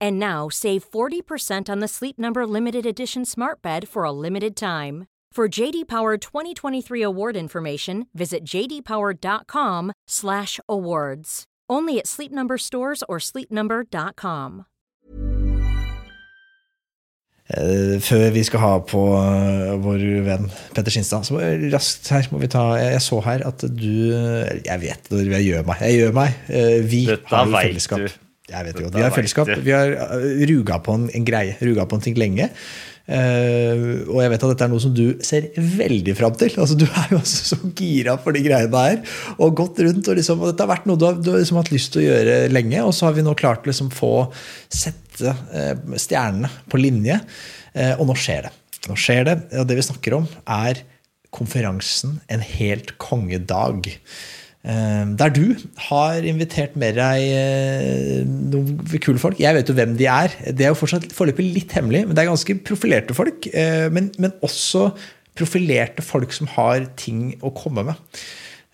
And now save 40% on the Sleep Number limited edition Smart Bed for a limited time. For JD Power 2023 award information, visit jdpower.com/awards. Only at Sleep Number stores or sleepnumber.com. Eh, Før vi skal ha på eh, vår venn Petter Skinstad, så må jeg raskt her må vi ta Jeg så her at du Jeg vet når jeg gjør meg. Jeg gjør meg. Eh, Vi Dette har jo fellesskap. du. Jeg vet jo, Vi har fellesskap. Vi har eh, ruga på en, en greie. Ruga på en ting lenge. Uh, og jeg vet at dette er noe som du ser veldig fram til. Altså, du er jo også så gira for de greiene her. Og gått rundt, og, liksom, og dette har vært noe du har, du har liksom hatt lyst til å gjøre lenge. Og så har vi nå klart å liksom få sette uh, stjernene på linje. Uh, og nå skjer det. Nå skjer det, og det vi snakker om, er konferansen En helt kongedag. Eh, Der du har invitert med deg eh, noen kule folk. Jeg vet jo hvem de er. Det er jo fortsatt foreløpig litt hemmelig, men det er ganske profilerte folk. eh, Men, men også profilerte folk som har ting å komme med.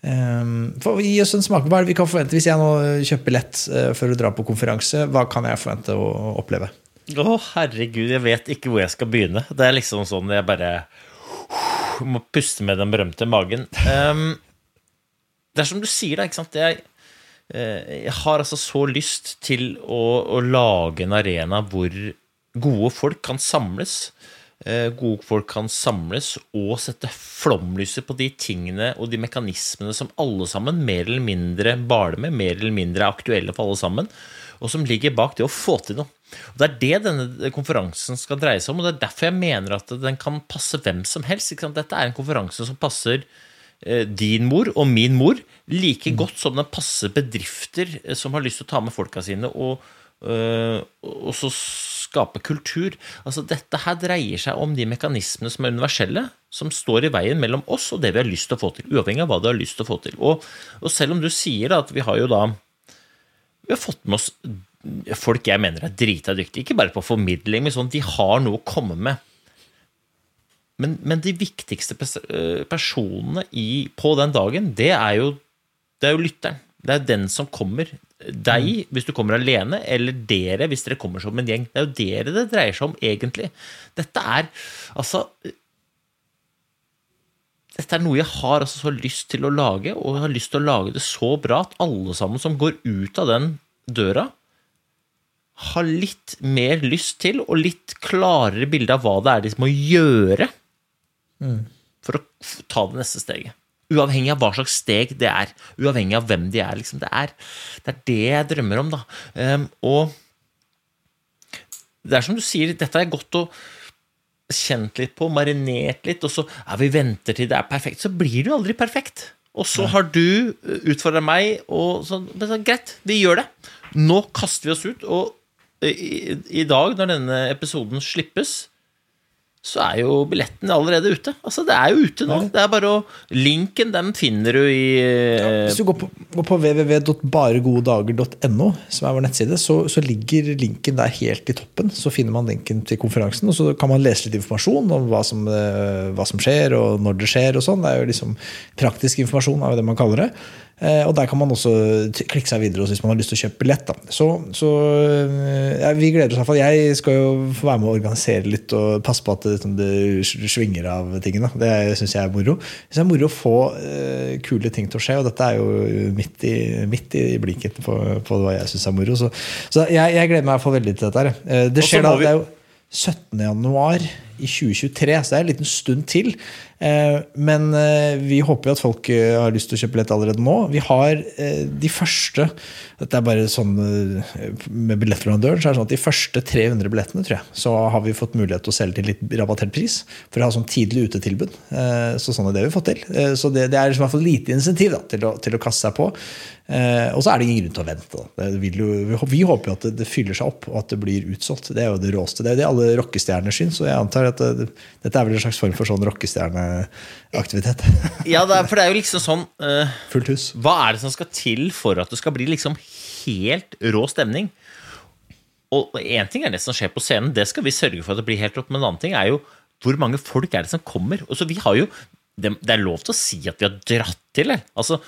Eh, For Gi oss en smak. Hva er det vi kan forvente hvis jeg nå kjøper billett eh, for å dra på konferanse? Hva kan jeg forvente å oppleve? Å, herregud, jeg vet ikke hvor jeg skal begynne. Det er liksom sånn jeg bare må puste med den berømte magen. Ehm, det er som du sier, da. ikke sant? Jeg, eh, jeg har altså så lyst til å, å lage en arena hvor gode folk kan samles. Eh, Gode folk kan samles og sette flomlyset på de tingene og de mekanismene som alle sammen mer eller mindre baler med, mer eller mindre er aktuelle for alle sammen, og som ligger bak det å få til noe. Og Det er det denne konferansen skal dreie seg om, og det er derfor jeg mener at den kan passe hvem som helst. Dette er en konferanse som passer din mor og min mor like godt som den passer bedrifter eh, som har lyst til å ta med folka sine og, øh, og så skape kultur. Altså Dette her dreier seg om de mekanismene som er universelle, som står i veien mellom oss og det vi har lyst til å få til. Uavhengig av hva du har lyst til å få til. Og, og selv om du sier da at vi har jo da vi har fått med oss folk jeg mener er drita dyktige. Ikke bare på formidling, men sånn de har noe å komme med. Men, men de viktigste øh, personene i, på den dagen, det er, jo, det er jo lytteren. Det er den som kommer. Deg hvis du kommer alene, eller dere hvis dere kommer som en gjeng. Det er jo dere det dreier seg om, egentlig. Dette er altså dette er noe jeg har altså så lyst til å lage, og jeg har lyst til å lage det så bra at alle sammen som går ut av den døra, har litt mer lyst til og litt klarere bilde av hva det er de må gjøre for å ta det neste steget. Uavhengig av hva slags steg det er. Uavhengig av hvem de er. Liksom. Det, er det er det jeg drømmer om, da. Um, og det er som du sier, dette er godt å kjent litt på, marinert litt, og så ja, vi venter til det er perfekt. Så blir det jo aldri perfekt. Og så har du utfordra meg, og så, så greit, vi gjør det. Nå kaster vi oss ut, og i, i dag, når denne episoden slippes, så er jo billetten allerede ute. Altså, det er jo ute nå. Det er bare å Linken, den finner du i ja, Hvis du går på, går på www.baregodedager.no, som er vår nettside, så, så ligger linken der helt i toppen. Så finner man linken til konferansen, og så kan man lese litt informasjon om hva som, eh, hva som skjer, og når det skjer, og sånn. Det er jo liksom praktisk informasjon, er jo det man kaller det. Eh, Og der kan man også klikke seg videre hvis man har lyst til å kjøpe billett. Så, så eh, ja, vi gleder oss i hvert fall. Jeg skal jo få være med å organisere litt og passe på at det, liksom, det svinger av tingene. Det syns jeg er moro. Det er moro å få uh, kule ting til å skje, og dette er jo midt i, midt i blinken på, på hva jeg syns er moro. Så, så jeg, jeg gleder meg i hvert fall veldig til dette. her. Eh, Det skjer da, det er jo 17. januar i 2023, så det er en liten stund til. Eh, men eh, vi håper jo at folk eh, har lyst til å kjøpe billett allerede nå. Vi har de første Dette er bare sånn med billettleverandøren, så er det sånn at de første 300 billettene tror jeg, så har vi fått mulighet til å selge til litt rabattert pris. For å ha sånn tidlig utetilbud. Så sånn er det vi har fått til. Så det, det er liksom i hvert fall lite insentiv da, til, å, til å kaste seg på. Og så er det ingen grunn til å vente. Jo, vi håper jo at det, det, fyller seg opp, og at det blir utsolgt. Det er jo det råeste. Det er jo det alle rockestjerner syns. Og jeg antar at det, dette er vel en slags form for sånn rockestjerneaktivitet. ja, det er, for det er jo liksom sånn uh, Fullt hus. Hva er det som skal til for at det skal bli liksom helt rå stemning? Og én ting er det som skjer på scenen, det skal vi sørge for at det blir helt rått. Men en annen ting er jo hvor mange folk er det som kommer? Og så vi har jo det, det, er lov til å si at vi har dratt til, det. Altså,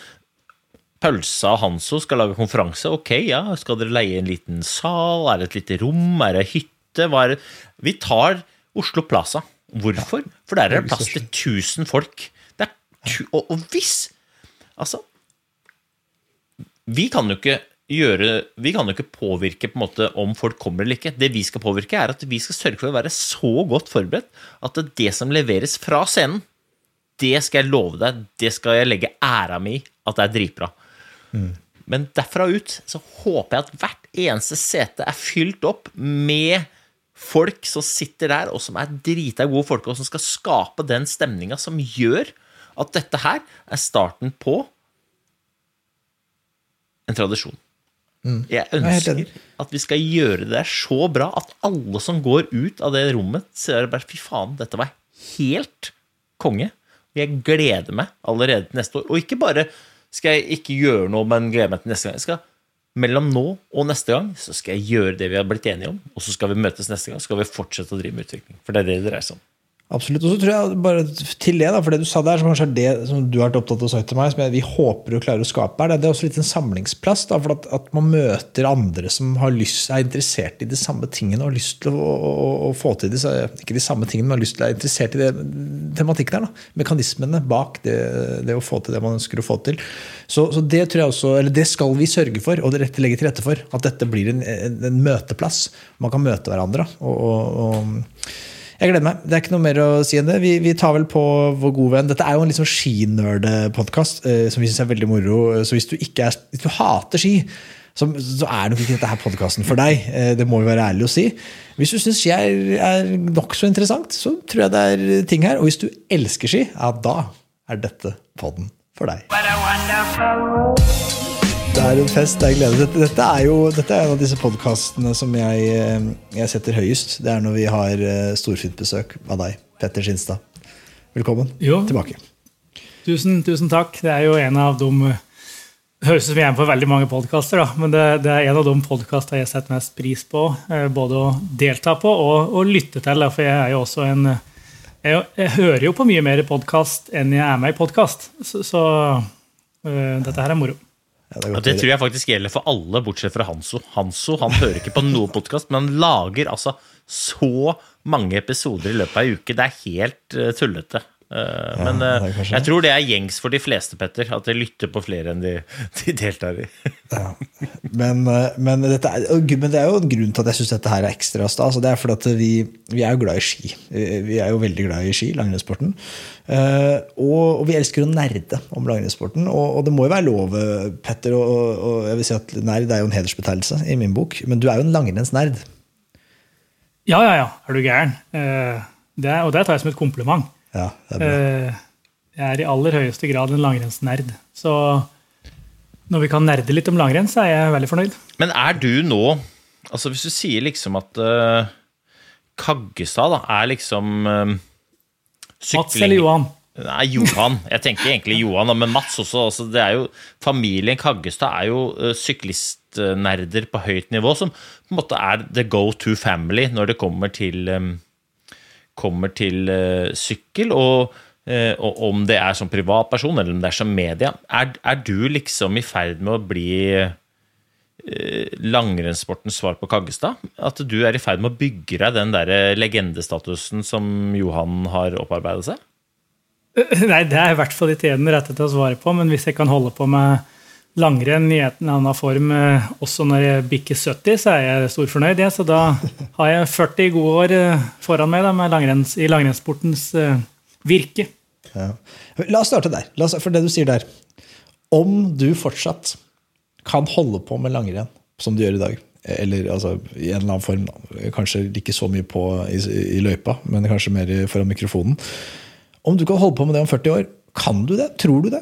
Pølsa og Hanso skal lage konferanse. Ok, ja, skal dere leie en liten sal? Er det et lite rom? Er det hytte? Hva er det? Vi tar Oslo Plaza. Hvorfor? For der er det plass til 1000 folk. og, og hvis Altså Vi kan jo ikke gjøre Vi kan jo ikke påvirke på en måte om folk kommer eller ikke. Det vi skal påvirke, er at vi skal sørge for å være så godt forberedt at det som leveres fra scenen, det skal jeg love deg, det skal jeg legge æra mi i at det er dritbra. Men derfra ut så håper jeg at hvert eneste sete er fylt opp med folk som sitter der, og som er drita gode folk, og som skal skape den stemninga som gjør at dette her er starten på en tradisjon. Mm. Jeg ønsker at vi skal gjøre det der så bra at alle som går ut av det rommet, ser bare fy faen, dette var helt konge. Jeg gleder meg allerede til neste år. Og ikke bare skal jeg ikke gjøre noe, men glede meg til neste gang. Jeg skal, mellom nå og neste gang så skal jeg gjøre det vi har blitt enige om, og så skal vi møtes neste gang. Så skal vi fortsette å drive med utvikling. For det er det det dreier seg om. Absolutt. Og så tror jeg bare til det, da, for det du sa der, som kanskje er det som du har vært opptatt av å si til meg, som jeg, vi håper å klare å skape, her, det, er også litt en samlingsplass. Da, for at, at, man møter andre som lyst, er interessert i de samme tingene og har lyst til å, å, å få til disse, ikke de samme tingene, men har lyst til å være interessert i det, tematikken her. Da. Mekanismene bak det, det, å få til det man ønsker å få til. Så, så, det tror jeg også, eller det skal vi sørge for og det legge til rette for. At dette blir en, en, en møteplass. Man kan møte hverandre. og, og, og jeg gleder meg. Det er ikke noe mer å si enn det. Vi, vi tar vel på vår gode venn. Dette er jo en liksom sånn skinerdepodkast eh, som vi syns er veldig moro. Så hvis du, er, hvis du hater ski, så, så er nok ikke dette her podkasten for deg. Eh, det må vi være ærlige å si. Hvis du syns ski er, er nokså interessant, så tror jeg det er ting her. Og hvis du elsker ski, ja, da er dette podden for deg. What a det er en fest. Det er glede. Dette, dette, er jo dette er en av disse podkastene som jeg, eh, jeg, setter høyest. Det er når vi har eh, storfint besøk av deg, Petter Skinstad. Velkommen jo. tilbake. Tusen, tusen takk. Det er jo en av de Høres ut som jeg er på veldig mange podkaster, men det, det, er en av de podkastene jeg setter mest pris på. Eh, både å delta på og, og lytte til. For jeg er jo også en Jeg, jeg hører jo på mye mer podkast enn jeg er med i podkast. Så, så uh, dette her er moro. Ja, det, det, tror jeg faktisk gjelder for alle, bortsett fra Hanso. Hanso han hører ikke på noen podkast, men han lager altså så mange episoder i løpet av ei uke. Det er helt uh, tullete. Uh, men uh, jeg tror det er gjengs for de fleste, Petter. At de lytter på flere enn de, de deltar i. ja. men, men, er, men, det er jo en grunn til at jeg syns dette her er ekstra stas. Det er fordi at vi, vi, er jo glad i ski. Vi er jo veldig glad i ski, langrennssporten. Uh, og, og, vi elsker å nerde om langrennssporten. Og, og, det må jo være lov, Petter, og, og, jeg vil si at nerd er jo en hedersbetegnelse i min bok, men du er jo en langrennsnerd. Ja, ja, ja. Er du gæren? Uh, det, og det tar jeg som et kompliment. Ja, det er bra. Uh, jeg er i aller høyeste grad en langrennsnerd. Så når vi kan nerde litt om langrenn, så er jeg veldig fornøyd. Men er du nå altså Hvis du sier liksom at Kaggestad da, er liksom Sykling. Mats eller Johan? Nei, Johan. Jeg tenker egentlig Johan, men Mats også. Altså, det er jo, familien Kaggestad er jo uh, syklistnerder på høyt nivå, som på en måte er the go to family når det kommer til, um, kommer til uh, sykkel. Og, uh, og, om det er som privatperson eller om det er som media. Er, er du liksom i ferd med å bli langrennssportens svar på Kaggestad? At du er i ferd med å bygge deg den der legendestatusen som Johan har opparbeidet seg? Nei, det er i hvert fall ikke en rette til å svare på, men hvis jeg kan holde på med langrenn i en eller annen form eh, også når jeg bikker 70, så er jeg storfornøyd. Ja. Så da har jeg 40 gode år eh, foran meg langrenns, i langrennssportens uh, virke. Ja. La oss starte der. Oss, for det du sier der. Om du fortsatt kan holde på med langrenn som du gjør i dag, eller altså, i en eller annen form, kanskje ikke så mye på i, i løypa, men kanskje mer foran mikrofonen Om du kan holde på med det om 40 år, kan du det? Tror du det?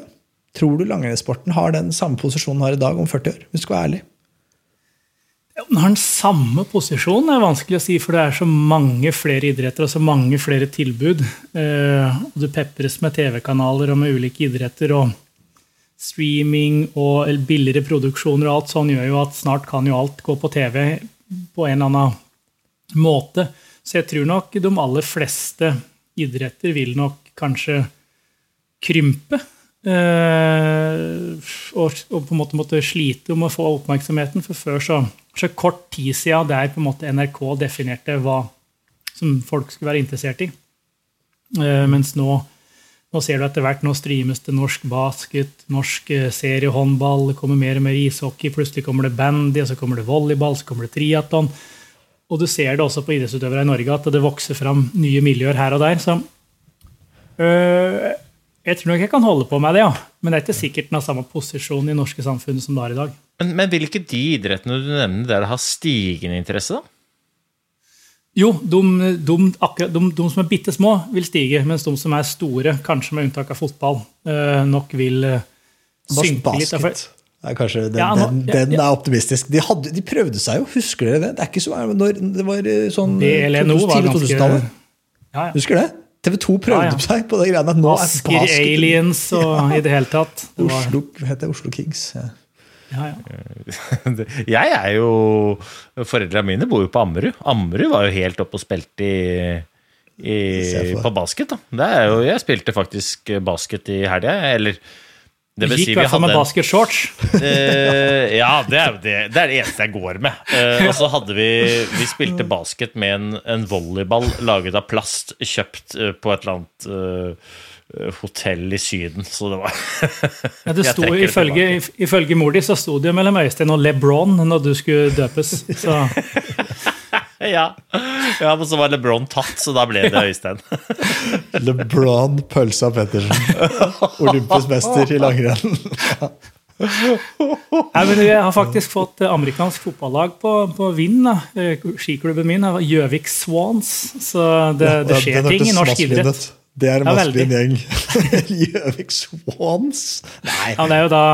Tror du langrennssporten har den samme posisjonen den har i dag om 40 år? Hvis du skal være ærlig. Den har den samme posisjonen, er vanskelig å si, for det er så mange flere idretter og så mange flere tilbud. Og du pepres med TV-kanaler og med ulike idretter. og Streaming og billigere produksjoner og alt sånn gjør jo at snart kan jo alt gå på TV på en eller annen måte. Så jeg tror nok de aller fleste idretter vil nok kanskje krympe. Uh, og, på en måte måtte slite om å få oppmerksomheten. For før så, så kort tid siden der på en måte NRK definerte hva som folk skulle være interessert i. Uh, mens nå, nå, ser du etter hvert nå streames det norsk basket, norsk uh, seriehåndball, det kommer mer og mer ishockey, plutselig kommer det bandy, så kommer det volleyball, så kommer det triatlon. Og du ser det også på idrettsutøvere i Norge at det vokser fram nye miljøer her og der. så jeg tror nok jeg kan holde på med det, ja. Men det er ikke sikkert den har samme posisjon i norske samfunn som det har i dag. Men, men vil ikke de idrettene du nevner der det har stigende interesse, da? Jo, de, de, akkurat, de, de, som er bitte små, vil stige. Mens de som er store, kanskje med unntak av fotball, øh, nok vil synke synke litt. Basket er kanskje den, ja, nå, den, den ja, ja. er optimistisk. De, hadde, de, prøvde seg jo, husker dere det? Det er ikke så når det var eh, sånn BLNO var ganske Husker det? TV 2 prøvde ja, ja. seg på det greiene at nå Asker er basket Aliens og ja. i det hele tatt. Det var... Oslo, heter Oslo Kings. Ja. Ja, jeg er jo Foreldrene mine bor jo på Ammerud. Ammerud var jo helt oppe og spilte i, i på basket. da. Jo, jeg spilte faktisk basket i helga. Eller det vil Gikk i hvert fall med basketshorts. Uh, ja, det er, det, det er, det eneste jeg går med. Uh, og så hadde vi Vi spilte basket med en, en volleyball laget av plast, kjøpt uh, på et eller annet hotell i Syden, så det var ja, det sto, ifølge, ifølge mor di så sto det mellom Øystein og LeBron når du skulle døpes. Så ja. ja, men så var LeBron tatt, så da ble det Øystein. LeBron Pølsa Pettersen. Olympisk mester i langrenn. Nei, men Jeg har faktisk fått amerikansk fotballag på, på Vind. Eh, skiklubben min er Gjøvik Swans. Så det, det skjer ting i norsk idrett. Det er en maskulin gjeng. Gjøvik Swans? Nei. Ja, det er jo da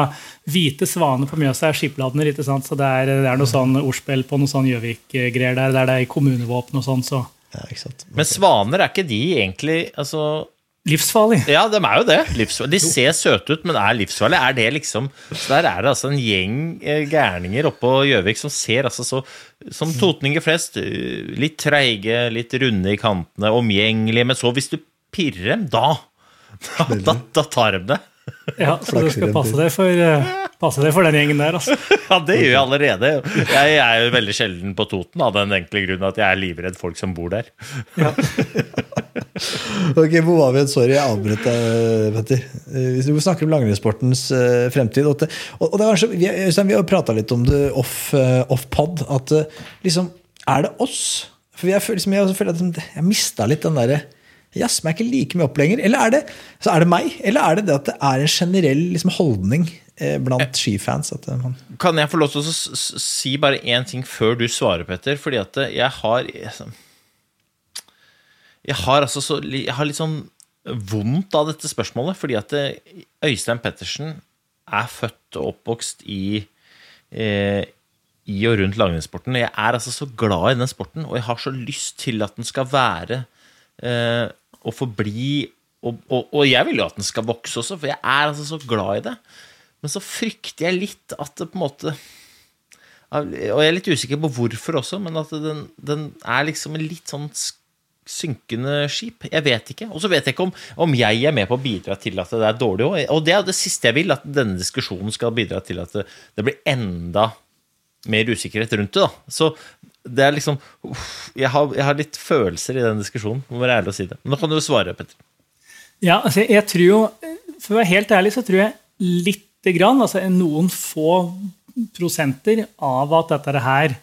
Hvite svaner på Mjøsa er skipladner, ikke sant? så det er, det er noe sånn ordspill på noe sånn Gjøvik-greier der, der det er kommunevåpen og sånn. Så. Ja, ikke sant. Men svaner, er ikke de egentlig altså Livsfarlig. Ja, de er jo det. Livsfarlig. De ser søte ut, men er livsfarlige. Er det liksom Så der er det altså en gjeng eh, gærninger oppå Gjøvik som ser altså så Som totninger flest. Litt treige, litt runde i kantene, omgjengelige. Men så, hvis du pirrer dem, da da, da, da tar de det. Ja, så du skal passe deg for, eh, passe deg for den gjengen der. Altså. Ja, det gjør jeg allerede. Jeg er jo veldig sjelden på Toten av den enkle grunn at jeg er livredd folk som bor der. Ja. ok, Hvor var vi? Sorry, jeg avbrøt deg, Petter. Eh, vi snakker om langrennssportens fremtid. Og, det, og det kanskje, vi, vi har prata litt om det off, uh, off pod. At liksom, er det oss? For jeg føler, liksom, jeg, føler at jeg mista litt den derre jazz meg ikke like mye opp lenger. Eller er det, så er det meg? Eller er det det at det er en generell liksom, holdning eh, blant eh, skifans? At man kan jeg få lov til å si bare én ting før du svarer, Petter? Fordi at eh, jeg har Jeg har altså så Jeg har litt sånn vondt av dette spørsmålet, fordi at Øystein Pettersen er født og oppvokst i eh, i og rundt langrennssporten. Jeg er altså så glad i den sporten, og jeg har så lyst til at den skal være eh, å forbli og, og, og, jeg vil jo at den skal vokse også, for jeg er altså så glad i det. Men så frykter jeg litt at det på en måte Og jeg er litt usikker på hvorfor også, men at den, den er liksom en litt sånn synkende skip. Jeg vet ikke. Og så vet jeg ikke om, om, jeg er med på å bidra til at det er dårlig òg. Og det er det siste jeg vil, at denne diskusjonen skal bidra til at det, det blir enda mer usikkerhet rundt det. da. Så det er liksom uff, jeg, har, jeg, har, litt følelser i den diskusjonen. Må være ærlig å si det. Nå kan du svare, Petter. Ja, altså jeg tror jo For å være helt ærlig så tror jeg lite grann, altså noen få prosenter av at dette her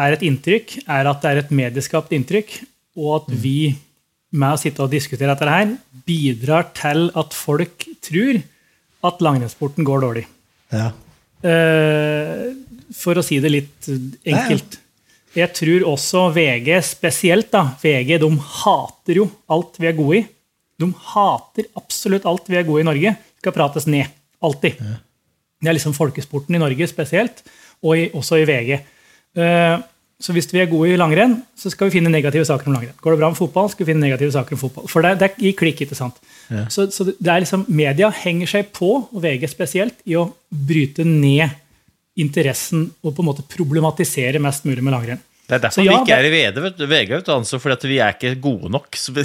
er et inntrykk, er at det er et medieskapt inntrykk, og at vi med å sitte og diskutere dette her, bidrar til at folk tror at langrennssporten går dårlig. Ja. Uh, for å si det litt enkelt. Jeg tror også VG spesielt, da, VG de hater jo alt vi er gode i. De hater absolutt alt vi er gode i i Norge. Skal prates ned. Alltid. Det er liksom folkesporten i Norge spesielt, og i, også i VG. Uh, så hvis vi er gode i langrenn, så skal vi finne negative saker om langrenn. Går det bra med fotball, skal vi finne negative saker om fotball. For det, det gir klikk, ikke sant? Ja. Så, så, det er liksom, media henger seg på, og VG spesielt, i å bryte ned interessen og på en måte problematisere mest mulig med langrenn. Det er derfor ja, vi ikke er i VD, vet du, VG vet du, altså, fordi vi er ikke gode nok. Så vi,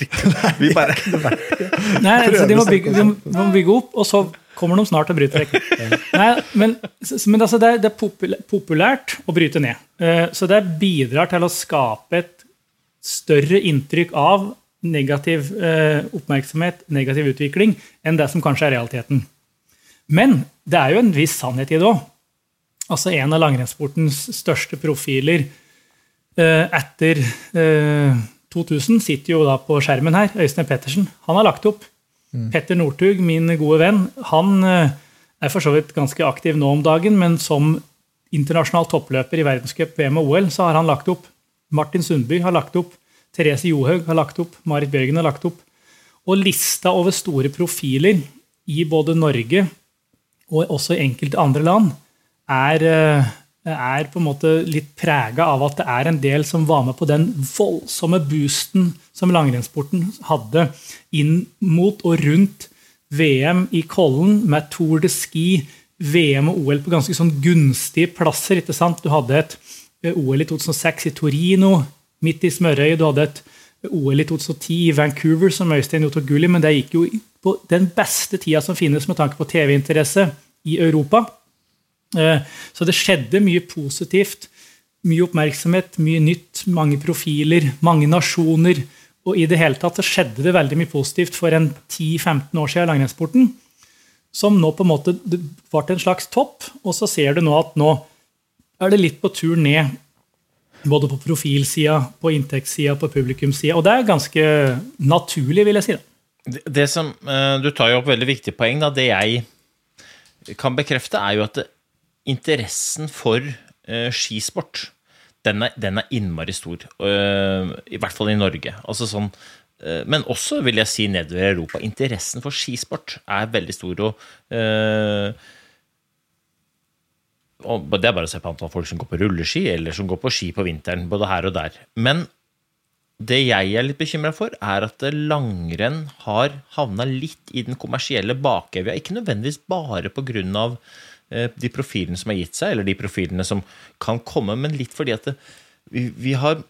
vi bare Nei, så de må, bygge, de må bygge opp, og så kommer de snart og bryter vekk. Nei, men, men altså, det, er, det, er, populært å bryte ned. Eh, så det bidrar til å skape et større inntrykk av negativ eh, oppmerksomhet, negativ utvikling, enn det som kanskje er realiteten. Men det er jo en viss sannhet i det òg. Altså en av langrennssportens største profiler eh, etter 2000 eh, sitter jo da på skjermen her. Øystein Pettersen. Han har lagt opp. Mm. Petter Northug, min gode venn, han eh, er for så vidt ganske aktiv nå om dagen, men som internasjonal toppløper i verdenscup, VM og OL, så har han lagt opp. Martin Sundby har lagt opp. Therese Johaug har lagt opp. Marit Bjørgen har lagt opp. Og lista over store profiler i både Norge og også i enkelte andre land er, eh, er på en måte litt prega av at det er en del som var med på den voldsomme boosten som langrennssporten hadde inn mot og rundt VM i Kollen med Tour de Ski, VM og OL på ganske sånn gunstige plasser. ikke sant? Du hadde et eh, OL i 2006 i Torino, midt i smørøyet. Du hadde et OL i 2010 i Vancouver, som Øystein jo tok gull i, men det gikk jo på den beste tida som finnes med tanke på TV-interesse i Europa. Eh, så det skjedde mye positivt. Mye oppmerksomhet, mye nytt, mange profiler, mange nasjoner. Og i det hele tatt så skjedde det veldig mye positivt for en 10-15 år siden i langrennssporten. Som nå på en måte var ble en slags topp, og så ser du nå at nå er det litt på tur ned. Både på profilsida, på inntektssida, på publikumssida. Og det er ganske naturlig, vil jeg si. Det, det som, eh, Du tar jo opp veldig viktige poeng. Da. Det jeg kan bekrefte, er jo at det, interessen for uh, skisport, den er, den er, innmari stor. Uh, I hvert fall i Norge. Altså sånn, uh, men også, vil jeg si, nedover i Europa. Interessen for skisport er veldig stor. og og Det er bare å se på antall folk som går på rulleski, eller som går på ski på vinteren. både her og der. Men det jeg er litt bekymra for, er at langrenn har havna litt i den kommersielle bakevja. Ikke nødvendigvis bare pga. Eh, de profilene som har gitt seg, eller de profilene som kan komme, men litt fordi at det, vi, vi, har,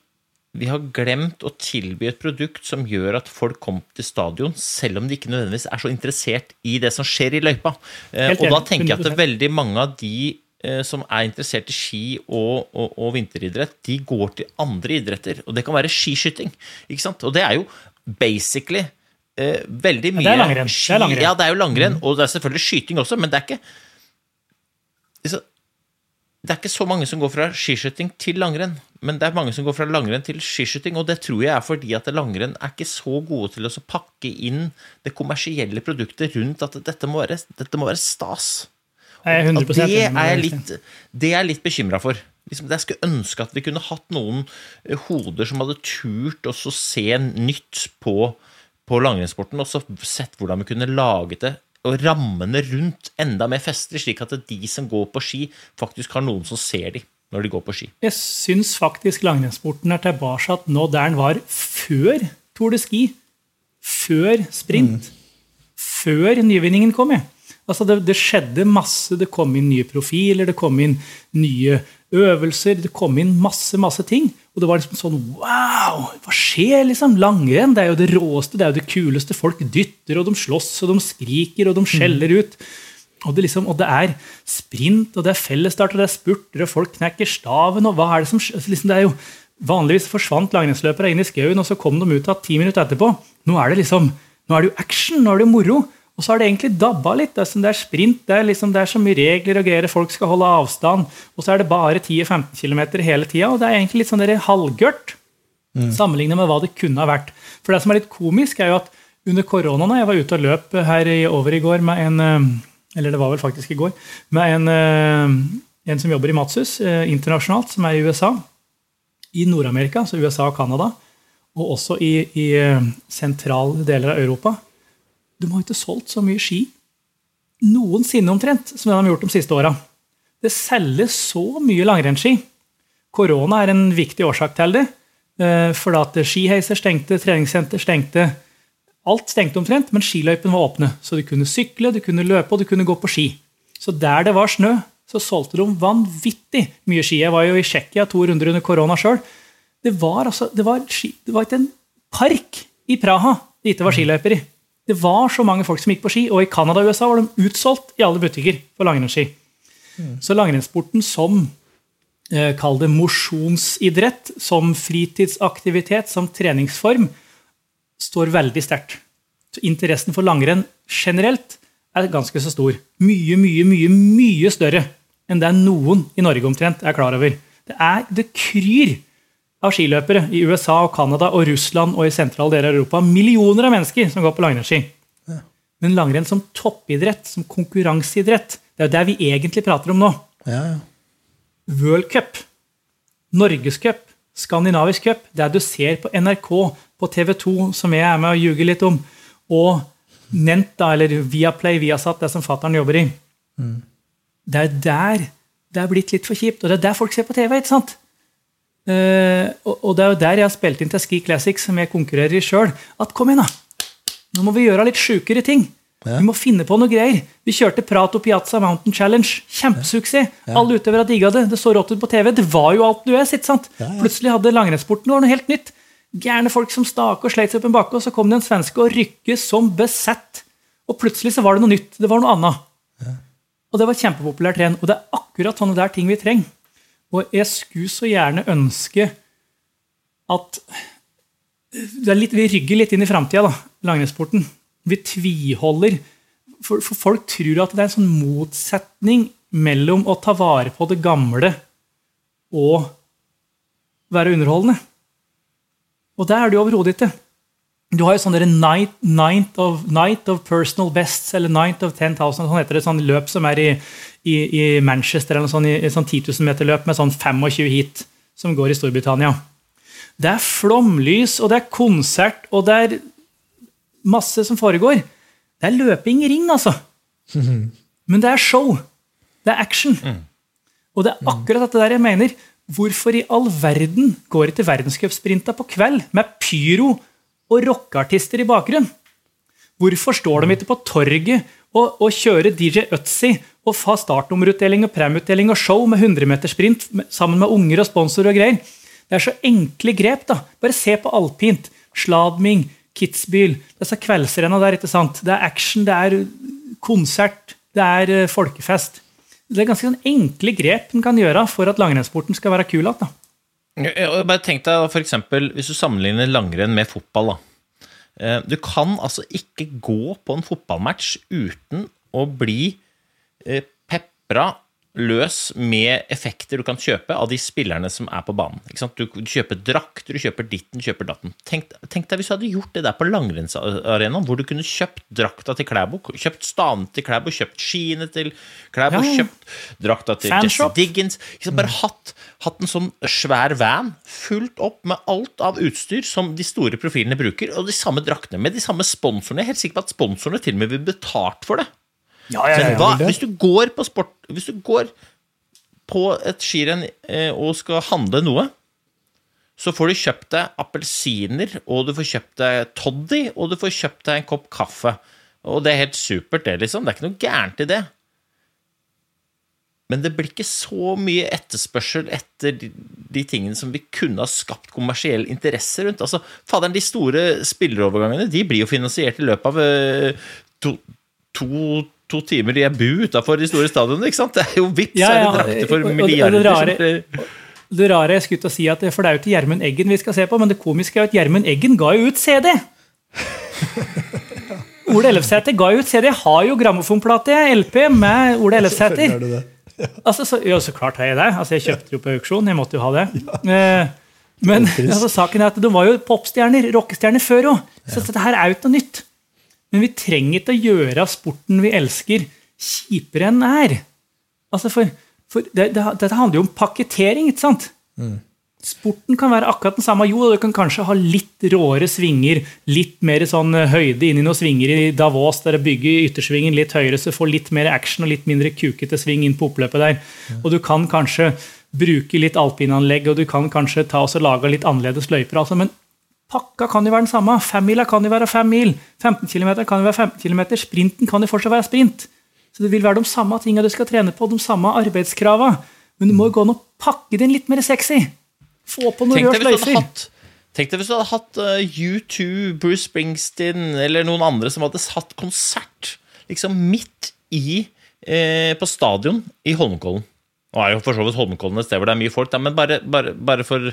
vi, har, glemt å tilby et produkt som gjør at folk kommer til stadion, selv om de ikke nødvendigvis er så interessert i det som skjer i løypa. Helt, og da tenker jeg at veldig mange av de eh, som er interessert i ski og, og, og, vinteridrett, de går til andre idretter. Og det kan være skiskyting. ikke sant? Og det er jo basically eh, veldig mye det er langrenn. Ski. Det er langrenn. Ja, det er jo langrenn, mm. og det er selvfølgelig skyting også, men det er ikke det er ikke så mange som går fra skiskyting til langrenn, men det er mange som går fra langrenn til skiskyting, og det tror jeg er fordi at langrenn er ikke så gode til å pakke inn det kommersielle produktet rundt at dette må være, dette må være stas. Jeg er det er jeg litt, det er jeg litt bekymra for. Liksom, jeg skulle ønske at vi kunne hatt noen eh, hoder som hadde turt å se nytt på, på langrennssporten, og så sett hvordan vi kunne laget det og rammene rundt enda mer fester, slik at de som går på ski, faktisk har noen som ser dem når de går på ski. Jeg syns faktisk langrennssporten er tilbake nå der den var før Tour de Ski. Før sprint. Mm. Før nyvinningen kom. Jeg. Altså det, det, skjedde masse. Det kom inn nye profiler, det kom inn nye øvelser. Det kom inn masse, masse ting. Og det var liksom sånn Wow! Hva skjer, liksom? Langrenn det er jo det råeste, det er jo det kuleste. Folk dytter, og de slåss, og de skriker, og de skjeller ut. Og det, liksom, og det er sprint, og det er fellesstart, og det er spurter, og folk knekker staven, og hva er det som? Altså, liksom, det er jo, Vanligvis forsvant langrennsløpere inn i skauen, og så kom de ut av ti minutter etterpå. Nå er det liksom, nå er det jo action, nå er det jo moro. Og så har det egentlig dabba litt. Det er, det er sprint, det er, liksom, det er, så mye regler og greier, folk skal holde avstand. Og så er det bare 10-15 km hele tida, og det er egentlig litt sånn halvgørt. Mm. Sammenlignet med hva det kunne ha vært. For det som er litt komisk, er jo at under koronaen Jeg var ute og løp her i, over i går med en eh, Eller det var vel faktisk i går. Med en, eh, en som jobber i Matsus eh, internasjonalt, som er i USA. I Nord-Amerika, så USA og Canada. Og også i, i sentrale deler av Europa de har ikke solgt så mye ski noensinne omtrent som de har gjort de siste åra. Det selges så mye langrennsski. Korona er en viktig årsak til det. Eh, for at skiheiser stengte, treningssenter stengte. Alt stengte omtrent, men skiløypene var åpne. Så du kunne sykle, du kunne løpe og du kunne gå på ski. Så der det var snø, så solgte de vanvittig mye ski. Jeg var jo i Tsjekkia to runder under korona sjøl. Det, altså, det, det var ikke en park i Praha det ikke var skiløyper i. Det var så mange folk som gikk på ski, og i Canada og USA var de utsolgt i alle butikker for langrennsski. Mm. Så langrennssporten som eh, Kall det mosjonsidrett, som fritidsaktivitet, som treningsform, står veldig sterkt. Så interessen for langrenn generelt er ganske så stor. Mye, mye, mye, mye større enn det noen i Norge omtrent er klar over. Det, er, det kryr av skiløpere i USA, og Canada, og Russland og i sentrale deler av Europa. Millioner av mennesker som går på langrennsski. Ja. Men langrenn som toppidrett, som konkurranseidrett, det er jo det vi egentlig prater om nå. Ja, ja. World Cup, Norgescup, Skandinavisk cup, det du ser på NRK, på TV 2, som jeg er med og ljuger litt om, og Nenta, eller Viaplay, Viasat, det som fattern jobber i. Mm. Det er der det er blitt litt for kjipt, og det er der folk ser på TV. ikke sant? Uh, og, det er jo der jeg har spilt inn til Ski Classics, som jeg konkurrerer i sjøl. At kom igjen, da! Nå må vi gjøre litt sjukere ting. Ja. Vi må finne på noe greier. Vi kjørte Prato Piazza Mountain Challenge. Kjempesuksess. Ja. Alle utøvere digga det. Det så rått ut på TV. Det var jo alt du er. Sitt, sant? Ja, Plutselig hadde langrennssporten noe helt nytt. Gærne folk som stake og sleit seg opp en bakke, og så kom det en svenske og rykke som besett. Og plutselig så var det noe nytt. Det var noe annet. Og det var kjempepopulært igjen. Og det er akkurat sånne der ting vi trenger. Og jeg skulle så gjerne ønske at litt, Vi rygger litt inn i framtida, langrennssporten. Vi tviholder. For, for, folk tror at det er en sånn motsetning mellom å ta vare på det gamle og være underholdende. Og det er det jo overhodet ikke. Du har jo sånn night, night, of, night of personal bests, eller night of 10,000. sånn heter det, sånn løp som er i, i, i Manchester, eller sånn, i, i sånn 10 000 meter løp med sånn 25 hit, som går i Storbritannia. Det er flomlys, og det er konsert, og det er masse som foregår. Det er løping i ring, altså. Men det er show. Det er action. Mm. Og det er akkurat dette der jeg mener. Hvorfor i all verden går ikke verdenscupsprinta på kveld med pyro og rockeartister i bakgrunnen? Hvorfor står de ikke på torget og, og kjører DJ Ötzi og har startnummerutdeling og premieutdeling og show med 100-metersprint sammen med unger og sponsorer og greier? Det er så enkle grep. da. Bare se på alpint, Sladming, Kitzbühel, disse kveldsrenna der. ikke sant? Det er action, det er konsert, det er eh, folkefest. Det er ganske sånn enkle grep en kan gjøre for at langrennssporten skal være kul igjen. Bare tenk deg for eksempel, Hvis du sammenligner langrenn med fotball. da. Eh, du kan altså ikke gå på en fotballmatch uten å bli eh, pepra løs med effekter du kan kjøpe av de spillerne som er på banen. Du, kjøper drakter, du kjøper ditten, kjøper datten. Tenk, tenk, deg hvis du hadde gjort det der på langrennsarenaen, hvor du kunne kjøpt drakta til Klæbo, kjøpt stavene til Klæbo, kjøpt skiene til Klæbo, ja. kjøpt drakta til Jesse Diggins Bare hatt, hatt, en sånn svær van fullt opp med alt av utstyr som de store profilene bruker, og de samme draktene med de samme sponsorene. Jeg er helt sikker på at sponsorene til og med vil betalt for det. Ja, ja, ja, hva, hvis du går på sport Hvis du går på et skirenn eh, og skal handle noe, så får du kjøpt deg appelsiner, og du får kjøpt deg toddy, og du får kjøpt deg en kopp kaffe. Og det er helt supert, det, liksom. Det er ikke noe gærent i det. Men det blir ikke så mye etterspørsel etter de, de tingene som vi kunne ha skapt kommersiell interesse rundt. Altså, faderen, De store spillerovergangene de blir jo finansiert i løpet av uh, to, to to timer i en bu utafor de store stadionene. ikke sant? Det er jo vips, ja, ja. er det drakter for milliarder. Det rare, det rare jeg skulle til å si at, For det er jo ikke Gjermund Eggen vi skal se på, men det komiske er jo at Gjermund Eggen ga jo ut CD! Ole Ellefsæter ga ut CD. Jeg har jo grammofonplate, LP, med Ole Ellefsæter. Det. Altså, så, ja, så klart har jeg det. Altså, jeg kjøpte jo på auksjon. Jeg måtte jo ha det. Eh, men altså, saken er at de var jo popstjerner, rockestjerner før òg. Så dette her er jo ikke noe nytt. Men vi trenger ikke å gjøre sporten vi elsker, kjipere enn den er. Altså, for, for det, det, dette handler jo om pakketering, ikke sant? Sporten kan være akkurat den samme. Jo, du kan kanskje ha litt råere svinger, litt mer sånn eh, høyde inn i noen svinger i Davos, der du bygger yttersvingen litt høyere, så du får litt mer action og litt mindre kukete sving inn på oppløpet der. Og du kan kanskje bruke litt alpinanlegg, og du kan kanskje ta og lage litt annerledes løyper. Altså, men pakka kan jo være den samme. Femmila kan jo være fem mil. 15 km kan jo være 15 km. Sprinten kan jo fortsatt være sprint. Så det vil være de samme tinga du skal trene på, de samme arbeidskravene. Men du må jo gå an å pakke den litt mer sexy. Få på noen røde sløyfer. Tenk deg hvis du hadde hatt eh, U2, Bruce Springsteen eller noen andre som hadde hatt konsert liksom midt i eh, på stadion i Holmenkollen. Nå er jo for så vidt Holmenkollen et sted hvor det er mye folk, da, men bare, bare, bare for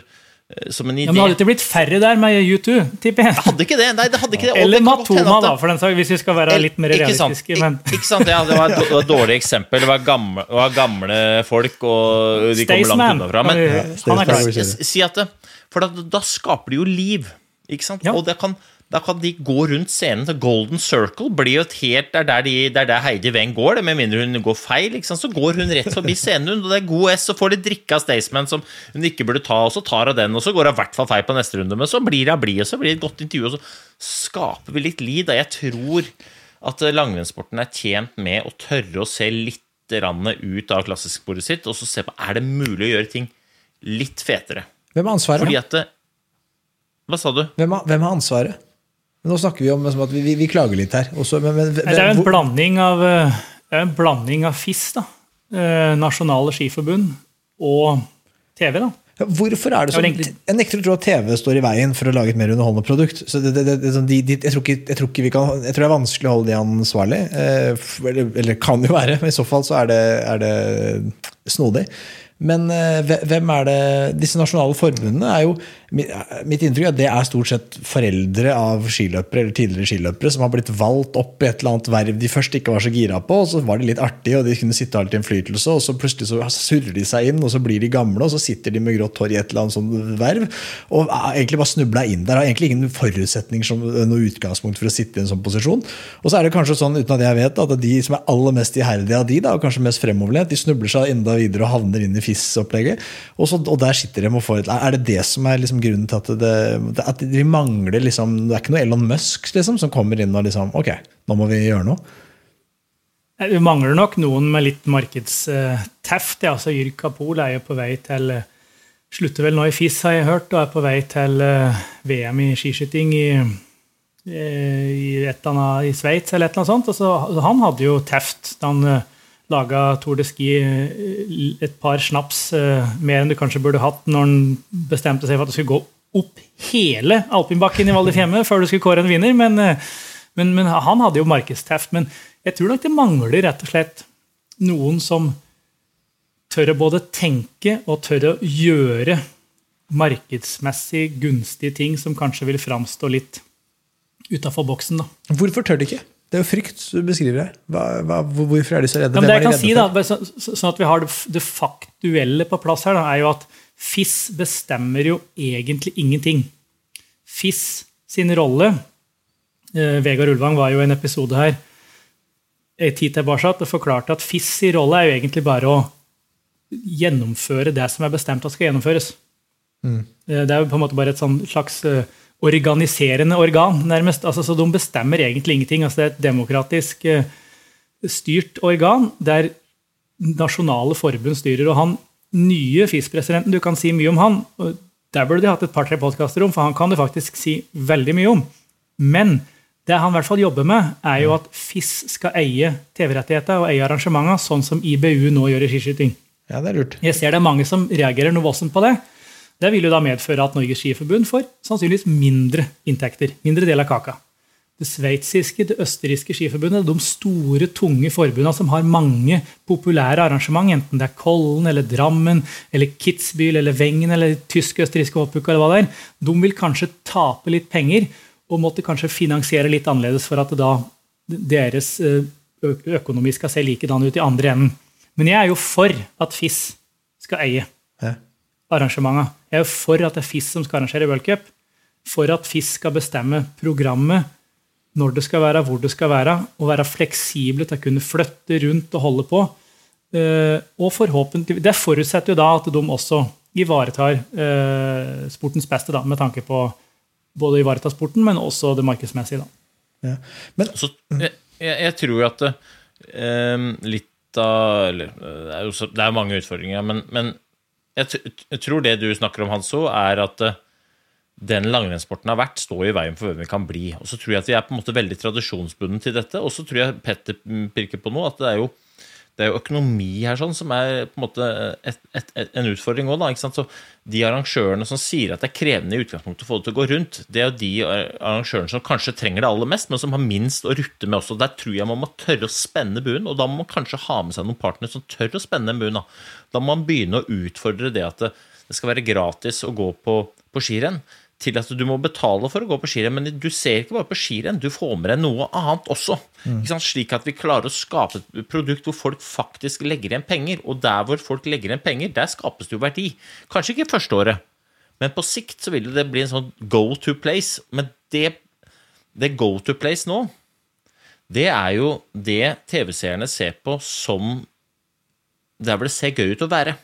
som en idé. Ja, men hadde ikke blitt færre der med U2, tipper jeg. Hadde ikke det. Nei, det hadde ikke det. og Eller Matoma, da, for den sak, hvis vi skal være litt mer realistiske. Men Ik- ikke sant, ja, det var et dårlig eksempel. Det var gamle, det var gamle folk, og de kommer langt Staysman, unna fra. Men ja, han er klar. si at det, For da, da skaper de jo liv, ikke sant? Ja. Og det kan, da kan de gå rundt scenen til Golden Circle. blir jo helt, Det er der, de, det er der Heidi Weng går, det, med mindre hun går feil. Så går hun rett forbi scenen, og det er god S, så får de drikke av Staysman som hun ikke burde ta, og så tar hun den, og så går hun i hvert fall feil på neste runde. Men så blir hun blid, og så blir det et godt intervju, og så skaper vi litt lid. Og Jeg tror at eh, langrennssporten er tjent med å tørre å se litt ut av klassisksporet sitt, og så se på er det mulig å gjøre ting litt fetere. Hvem har ansvaret? Fordi at Hva sa du? Hvem har, hvem har ansvaret? Nå snakker vi om liksom, at vi, vi, vi klager litt her. Også, men, men, Det er jo en blanding av, eh, en blanding av FIS, da. eh, Nasjonale Skiforbund, og TV. da. Hvorfor er det sånn? Jeg nekter å tro at TV står i veien for å lage et mer underholdende produkt. Så det, det, det, sånn, de, de, jeg, tror ikke, jeg, tror kan, jeg tror det er vanskelig å holde de ansvarlig. Eh, eller, eller kan jo være, men i så fall så er det, er det snodig. Men eh, hvem er det Disse nasjonale forbundene er jo Mitt inntrykk er at det er stort sett foreldre av skiløpere eller tidligere skiløpere som har blitt valgt opp i et eller annet verv de først ikke var så gira på, og så var de litt artige og de kunne sitte og ha litt innflytelse, og så plutselig så surrer de seg inn, og så blir de gamle, og så sitter de med grått hår i et eller annet sånt verv, og egentlig bare snubla inn der. Har egentlig ingen forutsetninger som noe utgangspunkt for å sitte i en sånn posisjon. Og så er det kanskje sånn, uten at jeg vet, at de som er aller mest iherdige av de, da, og kanskje mest fremoverlent, de snubler seg enda videre og havner inn i FIS-opplegget. Og, og der sitter de og får et Er det det som er liksom grunnen til at det, at de mangler liksom Det er ikke noe Elon Musk liksom, som kommer inn og liksom Ok, nå må vi gjøre noe. Vi mangler nok noen med litt markedsteft. Ja. Altså, Jyrk Kapol er jo på vei til eh, Slutter vel nå i FIS, har jeg hørt, og er på vei til eh, VM i skiskyting i, eh, i, i Sveits eller et eller annet sånt. Altså, han hadde jo teft da han uh, laga Tour de Ski eh, et par snaps eh, mer enn du kanskje burde hatt når han bestemte seg for at det skulle gå opp hele alpinbakken i Val di Fiemme før du skulle kåre en vinner. Men, eh, men, men han hadde jo markedsteft. Men jeg tror nok det mangler rett og slett noen som tør å både tenke og tør å gjøre markedsmessig gunstige ting som kanskje vil framstå litt utafor boksen. da. Hvorfor tør de ikke? Det er jo frykt du beskriver her. Hva, hva, hvorfor er de så redde? Ja, men det jeg kan si da, så, så- sånn at vi har det, det faktuelle på plass her, da, er jo at FIS bestemmer jo egentlig ingenting. FIS sin rolle eh, Vegard Ulvang var jo i en episode her en tid tilbake og forklarte at FIS sin rolle er jo egentlig bare å gjennomføre det som er bestemt at skal gjennomføres. Eh, Det er jo på en måte bare et sånn slags eh, organiserende organ, nærmest. Altså, så de bestemmer egentlig ingenting. Altså, det er et demokratisk eh, styrt organ der nasjonale forbund styrer. Og han nye FIS-presidenten, du kan si mye om han. Der burde de hatt et par-tre podkaster om, for han kan du faktisk si veldig mye om. Men det han i hvert fall jobber med, er jo at FIS skal eie TV-rettigheter og eie arrangementer, sånn som IBU nå gjør i skiskyting. Ja, det er lurt. Jeg ser det er mange som reagerer noe voldsomt på det. Det vil jo da medføre at Norges Skiforbund får sannsynligvis mindre inntekter. Mindre del av kaka. Det sveitsiske, det østerrikske skiforbundet, de store, tunge forbundene som har mange populære arrangement, enten det er Kollen eller Drammen eller Kitzbühel eller Wengen eller tysk-østerrikske hoppuka eller hva det er, de vil kanskje tape litt penger og måtte kanskje finansiere litt annerledes for at da deres økonomi skal se likedan ut i andre enden. Men jeg er jo for at FIS skal eie Ja. Arrangementene. Jeg er for at det er FIS som skal arrangere World Cup. For at FIS skal bestemme programmet, når det skal være, hvor det skal være, og være fleksible til å kunne flytte rundt og holde på. Eh, og forhåpentlig, Det forutsetter jo da at de også ivaretar eh, sportens beste, da, med tanke på både å ivareta sporten, men også det markedsmessige. da. Ja. Men Så, jeg, jeg, tror jo at eh, litt av eller, eh, Det er jo så, det er mange utfordringer, men, men jeg, tror det du snakker om, Hanso, er at eh, den langrennssporten har vært, står i veien for hvem vi kan bli. Og så tror jeg at vi er på en måte veldig tradisjonsbunden til dette. Og så tror jeg Petter mm, pirker på noe, at det er jo, det er jo økonomi her sånn, som er på en måte et, et, et, en utfordring òg. De arrangørene som sier at det er krevende i utgangspunktet å få det til å gå rundt, det er jo de arrangørene som kanskje trenger det aller mest, men som har minst å rutte med også. Der tror jeg man må tørre å spenne buen, og da må man kanskje ha med seg noen partnere som tør å spenne den buen. Da. da må man begynne å utfordre det at det, det skal være gratis å gå på, på skirenn til at du må betale for å gå på skirenn. Men du ser ikke bare på skirenn, du får med deg noe annet også. Sant? Slik at vi klarer å skape et produkt hvor folk faktisk legger igjen penger. Og der hvor folk legger igjen penger, der skapes det jo verdi. Kanskje ikke første året, men på sikt så vil det bli en sånn go to place. Men det, det go to place nå, det er jo det TV-seerne ser på som der hvor det ser gøy ut å være.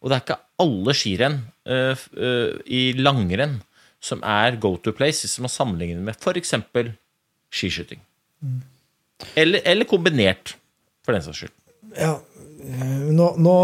Og det er ikke alle skirenn uh, uh, i langrenn som er go to place, hvis man sammenligner med f.eks. skiskyting. Eller, eller kombinert, for den saks skyld. Ja, nå, nå,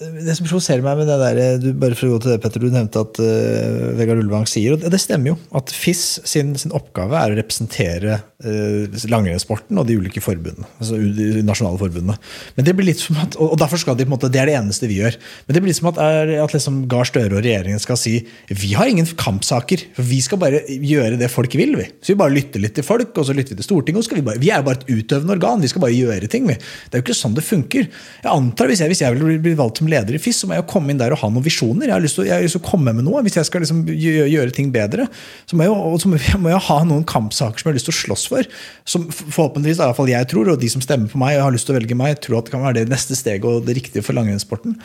det som provoserer meg med det der du, Bare for å gå til det, Petter, du nevnte at uh, Vegard Ulvang sier, og det, stemmer jo, at FIS sin, sin oppgave er å representere uh, langrennssporten og de ulike forbundene. Altså de nasjonale forbundene. Men det blir litt som at, og, og derfor skal de på en måte, Det er det eneste vi gjør. Men det blir litt som at, er, at liksom Gahr Støre og regjeringen skal si vi har ingen kampsaker. for Vi skal bare gjøre det folk vil. vi. Så vi bare lytter litt til folk, og så lytter vi til Stortinget. Vi bare, vi er jo bare et utøvende organ. Vi skal bare gjøre ting. vi. Det er jo ikke sånn det funker. Jeg antar Hvis jeg, jeg vil bli valgt som leder i FIS, så må jeg jo komme inn der og ha noen visjoner. Jeg har lyst til, å- komme med noe. Hvis jeg skal liksom gjøre, gjøre ting bedre, så må jeg, jo, så må jeg, ha noen kampsaker som jeg har lyst til å slåss for. Som forhåpentligvis, i hvert fall jeg tror, og de som stemmer på meg og har lyst til å velge meg, tror at det kan være det neste steget og det riktige for langrennssporten.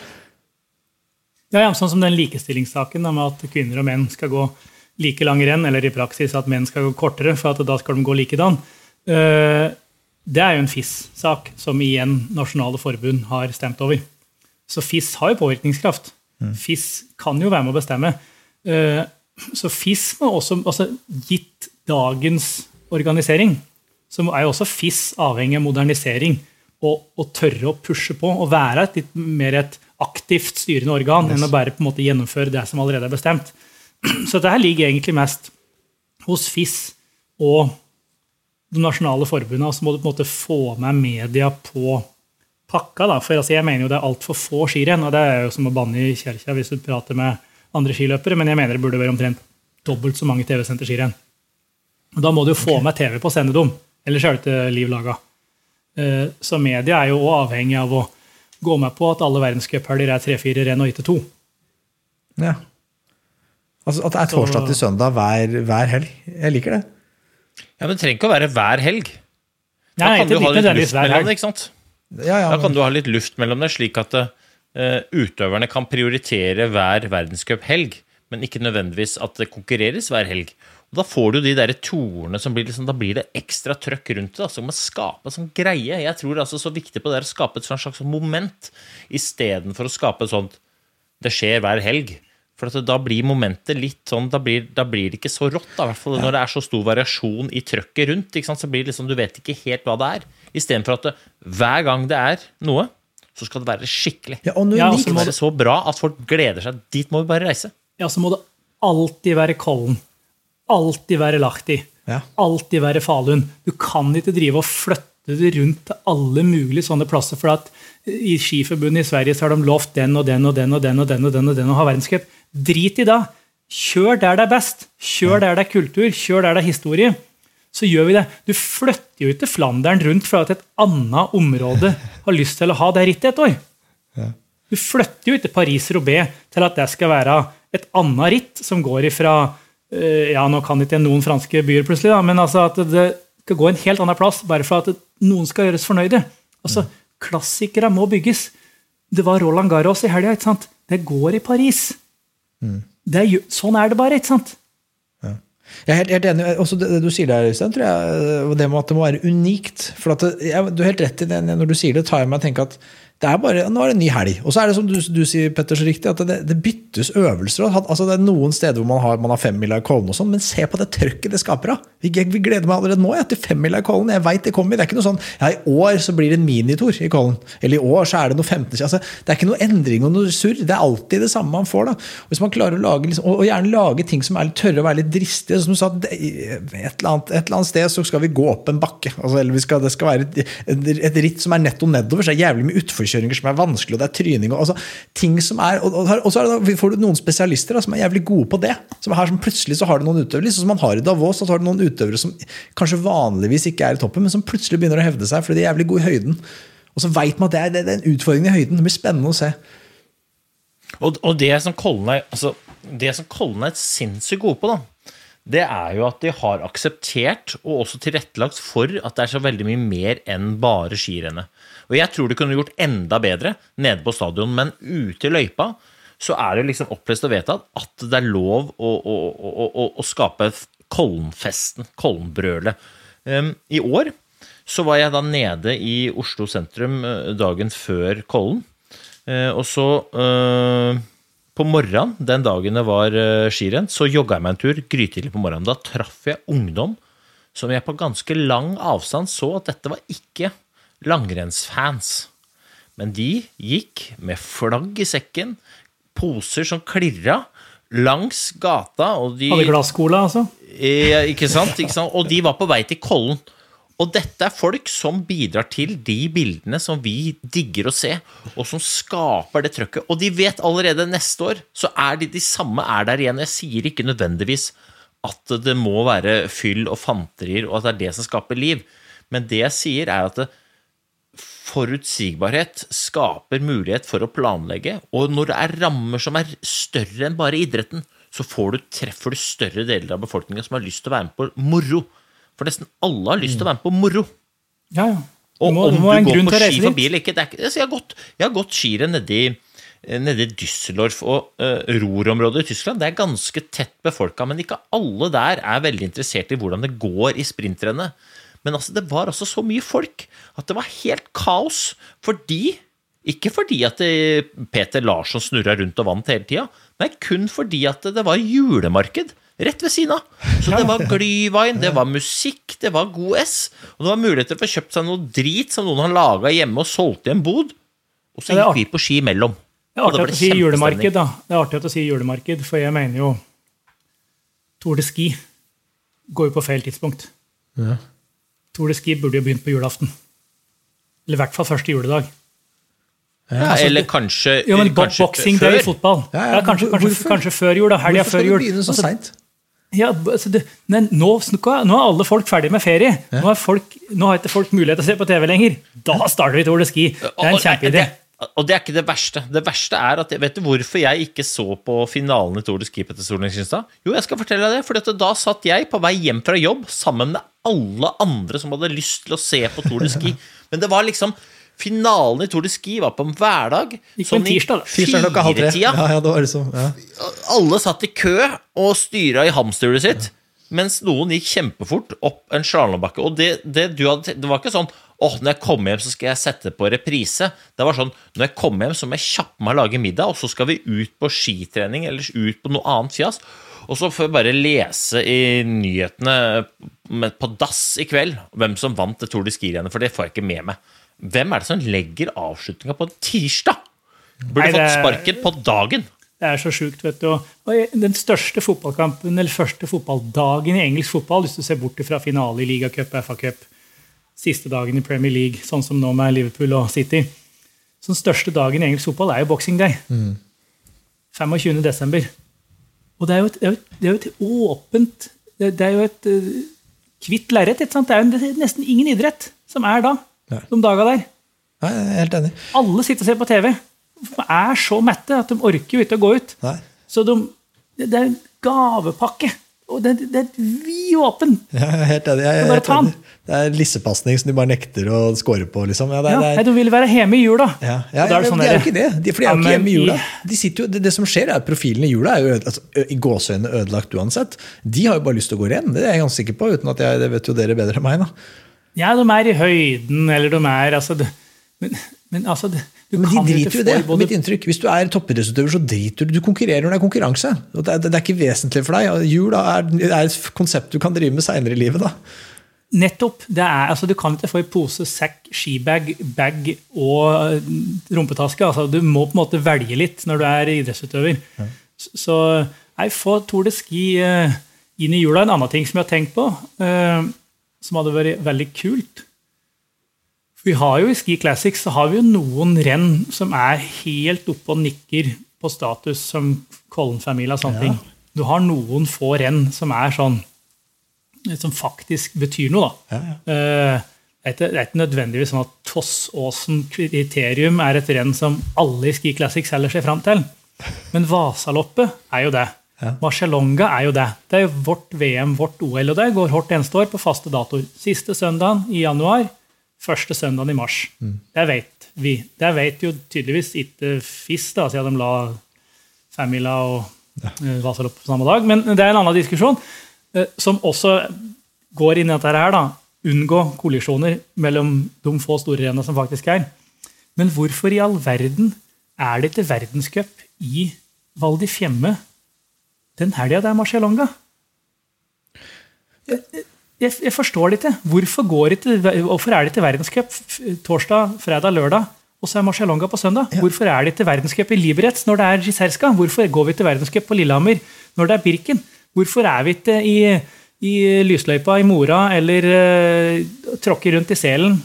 Ja, ja, sånn som den likestillingssaken med at kvinner og menn skal gå like lang renn, eller i praksis at menn skal gå kortere, for at da skal de gå likedan. Eh, Det er jo en FIS-sak som igjen nasjonale forbund har stemt over. Så FIS har jo påvirkningskraft. FIS kan jo være med å bestemme. Eh, Så FIS må også, altså gitt dagens organisering, så er jo også FIS avhengig av modernisering og, og tørre å pushe på og være et litt mer et aktivt styrende organ enn å bare på en måte gjennomføre det som allerede er bestemt. Så dette ligger egentlig mest hos FIS og de nasjonale forbundene. Så må du på en måte få med media på pakka. Da. For altså, jeg mener jo det er altfor få skirenn, og det er jo som å banne i kjerka hvis du prater med andre skiløpere, men jeg mener det burde være omtrent dobbelt så mange TV-sendte skirenn. Da må du jo få med TV på å sende dem, ellers er det ikke liv laga. Eh, Så media er jo òg avhengig av å gå med på at alle verdenscuphelger er tre-fire renn og ikke to. Ja. Altså At det er torsdag til søndag hver, hver helg. Jeg liker det. Ja, Men det trenger ikke å være hver helg. Da Nei, kan du ha litt luft mellom det. ikke sant? Ja, ja, Da kan men, du ha litt luft mellom det, slik at uh, utøverne kan prioritere hver verdenscuphelg, men ikke nødvendigvis at det konkurreres hver helg. Og Da får du de der torene som blir liksom, Da blir det ekstra trøkk rundt det. Altså, man skape en sånn greie. Jeg tror det altså så viktig på det er å skape et sånt slags moment istedenfor å skape et sånt Det skjer hver helg. For at da blir momentet litt sånn Da blir, da blir det ikke så rått, da, i hvert fall når det er så stor variasjon i trøkket rundt. Ikke sant? Så blir det liksom, Du vet ikke helt hva det er. Istedenfor at det, hver gang det er noe, så skal det være skikkelig. ja, og nå Ja. Det være så bra at folk gleder seg. Dit må vi bare reise. Ja, så må det alltid være Kollen. Alltid være Lahti. Ja. Alltid være Falun. Du kan ikke drive og flytte det rundt til alle mulige sånne plasser. For at i Skiforbundet i Sverige så har de lovt den og den og den og den og den og den og den å ha verdenscup. Drit i da. Kjør der det er best. Kjør der det er kultur. Kjør der det er historie. Så gjør vi det. Du flytter jo ikke Flandern rundt for at et annet område har lyst til å ha det rittet et år. Du flytter jo ikke Paris-Roubais til at det skal være et annet ritt som går ifra eh, Ja, nå kan ikke noen franske byer plutselig, da, men altså at det skal gå en helt annen plass bare for at noen skal gjøres fornøyde. Altså, Klassikere må bygges. Det var Roland Garros i helga. Det går i Paris. Det er, sånn er det bare. ikke sant? Jeg er helt, helt enig. Også det, det du sier der, Øystein, tror jeg, det med at det må være unikt. For at det, jeg, Du har helt rett i det når du sier det, tar jeg meg og tenker at det er bare, nå er det en ny helg. Og så er det som du, du sier, Petter, så riktig, at det, det byttes øvelser. Altså, det er noen steder hvor man har, man har femmila i Kollen, og sånn, men se på det trøkket det skaper. da. Jeg, vi gleder meg allerede nå jeg, til femmila i Kollen. Jeg vet det kommer. Det er ikke noe sånn ja, i år så blir det en minitor i Kollen. Eller i år så er det noe 15 altså, Det er ikke noe endring og noe surr. Det er alltid det samme man får. da. Hvis man klarer å lage, liksom, og, og gjerne lage ting som er litt tørre og være litt dristige. Som du sa, det, et, eller annet, et eller annet sted så skal vi gå opp en bakke. Altså, eller skal, det skal være et, et, ritt som er netto nedover. Så er jævlig mye utforkjøringer som er vanskelig, og det er tryning. Og, altså, ting som er, og, og, og så det da, får du noen spesialister da, som er jævlig gode på det. Som er her som Plutselig så har du noen utøvere. Liksom som man har i Davos, så har du noen utøvere som kanskje vanligvis ikke er i toppen, men som plutselig begynner å hevde seg fordi de er jævlig gode i høyden. Og så veit man at det er, det er en utfordring i høyden. Det blir spennende å se. Og, og det som Kollen altså, det er sinnssykt gode på, da, det er jo at de har akseptert og også tilrettelagt for at det er så veldig mye mer enn bare skirennet. Og jeg tror det kunne gjort enda bedre nede på stadion, men ute i løypa så er det liksom opplest og vedtatt at det er lov å, å, å, å, skape Kollenfesten, Kollenbrølet. Um, I år så var jeg da nede i Oslo sentrum eh, dagen før Kollen. Uh, og så uh, på morgenen, den dagen det var uh, skirenn, så jogga jeg meg en tur grytidlig på morgenen. Da traff jeg ungdom som jeg på ganske lang avstand så at dette var ikke langrennsfans. Men de gikk med flagg i sekken, poser som klirra, langs gata, og de Hadde glasskola, altså. Ikke sant? ikke sant? Og de var på vei til Kollen. Og dette er folk som bidrar til de bildene som vi digger å se, og som skaper det trøkket. Og de vet allerede neste år så er de de samme er der igjen. Jeg sier ikke nødvendigvis at det må være fyll og fanterier, og at det er det som skaper liv. Men det jeg sier, er at det, forutsigbarhet skaper mulighet for å planlegge, og når det er rammer som er større enn bare idretten, så får du, treffer du større deler av befolkningen som har lyst til å være med på moro. For nesten alle har lyst til å være med på moro. Ja, ja. Og om du går på ski forbi eller ikke, det er ikke altså, jeg, har gått, jeg har gått skirenn nedi, nedi Düsseldorf og uh, Ruhr-området i Tyskland. Det er ganske tett befolka, men ikke alle der er veldig interessert i hvordan det går i sprintrennet. Men altså, det var altså så mye folk at det var helt kaos. Fordi Ikke fordi at det, Peter Larsson snurra rundt og vant hele tida, nei, kun fordi at det var julemarked rett ved siden av. Så det var glyvein, det var musikk, det var god S. Og det var muligheter for å kjøpe seg noe drit som noen har laga hjemme og solgt i en bod. Og så Ja, gikk vi på ski imellom. Det er artig å si julemarked, da. Det er artig å si julemarked, for jeg mener jo Tour de Ski går jo på feil tidspunkt. Tour de Ski burde jo begynt på julaften. Eller i hvert fall første juledag. Ja, eller kanskje, Jo, men kanskje Boxing Day i før. fotball. Ja, Ja, ja, kanskje, kanskje, kanskje før jul. Helga før jul. Hvorfor skal du begynne så Altså, seint? Ja, altså det, men nå, nå er alle folk ferdige med ferie. Nå, er folk, nå har ikke folk mulighet til å se på TV lenger. Da starter vi Tour de Ski. Det er en kjempeidé. Det- Og det er ikke det verste. Det verste er at Vet du hvorfor jeg ikke så på finalen i Tour de Ski etter Solningkinstad? Jo, jeg skal fortelle deg det. For da satt jeg på vei hjem fra jobb sammen med alle andre som hadde lyst til å se på Tour de Ski. Men det var liksom Finalen i Tour de Ski var på en hverdag. Gikk på en tirsdag, tre. firetida. Ja, ja, det var liksom, ja. Alle satt i kø og styra i hamsterhjulet sitt, mens noen gikk kjempefort opp en slalåmbakke. Og det, det, du hadde, det var ikke sånn åh, når jeg kommer hjem, så skal jeg sette på reprise. Det var sånn når jeg kommer hjem, så må jeg kjappe meg og lage middag, og så skal vi ut på skitrening eller ut på noe annet fjas. Og så får vi bare lese i nyhetene på dass i kveld hvem som vant det Tour de Ski-rennet, for det får jeg ikke med meg. Hvem er det som legger avslutninga på en tirsdag? Burde Nei, det- fått sparken på dagen. Det er så sjukt, vet du. Og den største fotballkampen, eller første fotballdagen i engelsk fotball, hvis du ser bort fra finale i ligacup og FA Cup, siste dagen i Premier League, sånn som nå med Liverpool og City Så den største dagen i engelsk fotball er jo boxing day. 25. desember. Og det er jo et, det er jo et, det er jo et åpent Det det er jo et kvitt hvitt lerret. Det er jo nesten ingen idrett som er da, Nei. de daga der. Nei, jeg er helt enig. Alle sitter og ser på TV. De er så mette at de orker jo ikke å gå ut. Nei. Så de, det er en gavepakke og det, det er vidåpen. Ja, jeg helt enig. Jeg, er helt enig. Det er lissepasning som de bare nekter å score på. liksom. Ja, det, Ja, det er, du vil være hjemme i jula. ja, ja, ja ja, sånn de er jo ikke det. De, for de er jo ikke hjemme i jula. De jo, det, det som skjer, er at profilen i jula er jo altså, i gåseøynene ødelagt uansett. De har jo bare lyst til å gå ren, Det er jeg ganske sikker på. uten at jeg, Det vet jo dere bedre enn meg. da. Ja, de er i høyden, eller de er altså, det, men, men altså det, du Men de kan driter jo det. både- Mitt inntrykk. Hvis du er toppidrettsutøver, så driter du. Du konkurrerer når det er konkurranse. Det, er, det er ikke vesentlig for deg. Jul er, er et konsept du kan drive med seinere i livet. da. Nettopp. det er, altså Du kan ikke få i pose, sekk, skibag, bag og eh, rumpetaske. altså Du må på en måte velge litt når du er idrettsutøver. Så- Så nei, få Tour de Ski uh, inn i jula. En annen ting som jeg har tenkt på, uh, som hadde vært veldig kult Vi har jo I Ski Classics så har vi jo noen renn som er helt oppe og nikker på status som Kollen-familie og sånne Ja. ting. Du har noen få renn som er sånn som faktisk betyr noe. da. Ja, ja. Det er ikke- det er ikke nødvendigvis sånn at Tossåsen kriterium er et renn som alle i Ski Classics heller ser fram til. Men Vasaloppet er jo det. Ja. Marcialonga er jo det. Det er jo vårt VM, vårt OL, og det går hvert eneste år på faste datoer. Siste søndagen i januar, første søndagen i mars. Det vet vi. Det vet jo tydeligvis ikke FIS, da, siden de la femmila og ja. Vasaloppet på samme dag. Men det er en annen diskusjon, eh, som også går inn i dette her. da, Unngå kollisjoner mellom de få store rennene som faktisk er. Men hvorfor i all verden er det ikke verdenscup i Val di Fiemme den helga det er Marcialonga? Jeg, jeg, jeg forstår det ikke. Hvorfor, går det til, hvorfor er det ikke verdenscup torsdag, fredag, lørdag, og så er Marcialonga på søndag? Hvorfor er det ikke verdenscup i Liberec når det er Giserska? Hvorfor går vi til verdenscup på Lillehammer når det er Birken? Hvorfor er vi ikke i, i lysløypa i Mora eller uh, tråkker rundt i selen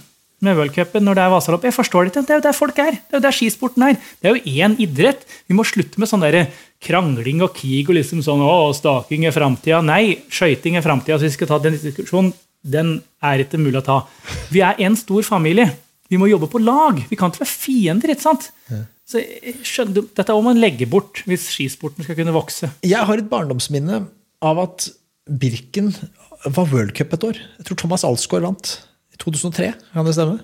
med worldcupen når det er Vasalopp? Jeg forstår det ikke. Det er jo der folk er. Det er jo der skisporten er. Det er jo én idrett. Vi må slutte med sånn der krangling og krig og liksom sånn å, staking er framtida. Nei, skøyting er framtida. Så vi skal ta den diskusjonen. Den er ikke mulig å ta. Vi er en stor familie. Vi må jobbe på lag. Vi kan ikke være fiender. ikke sant? Så skjønner, Dette må man legge bort hvis skisporten skal kunne vokse. Jeg har et barndomsminne av at Birken var worldcup et år. Jeg tror Thomas Alsgaard vant i 2003. Kan det stemme?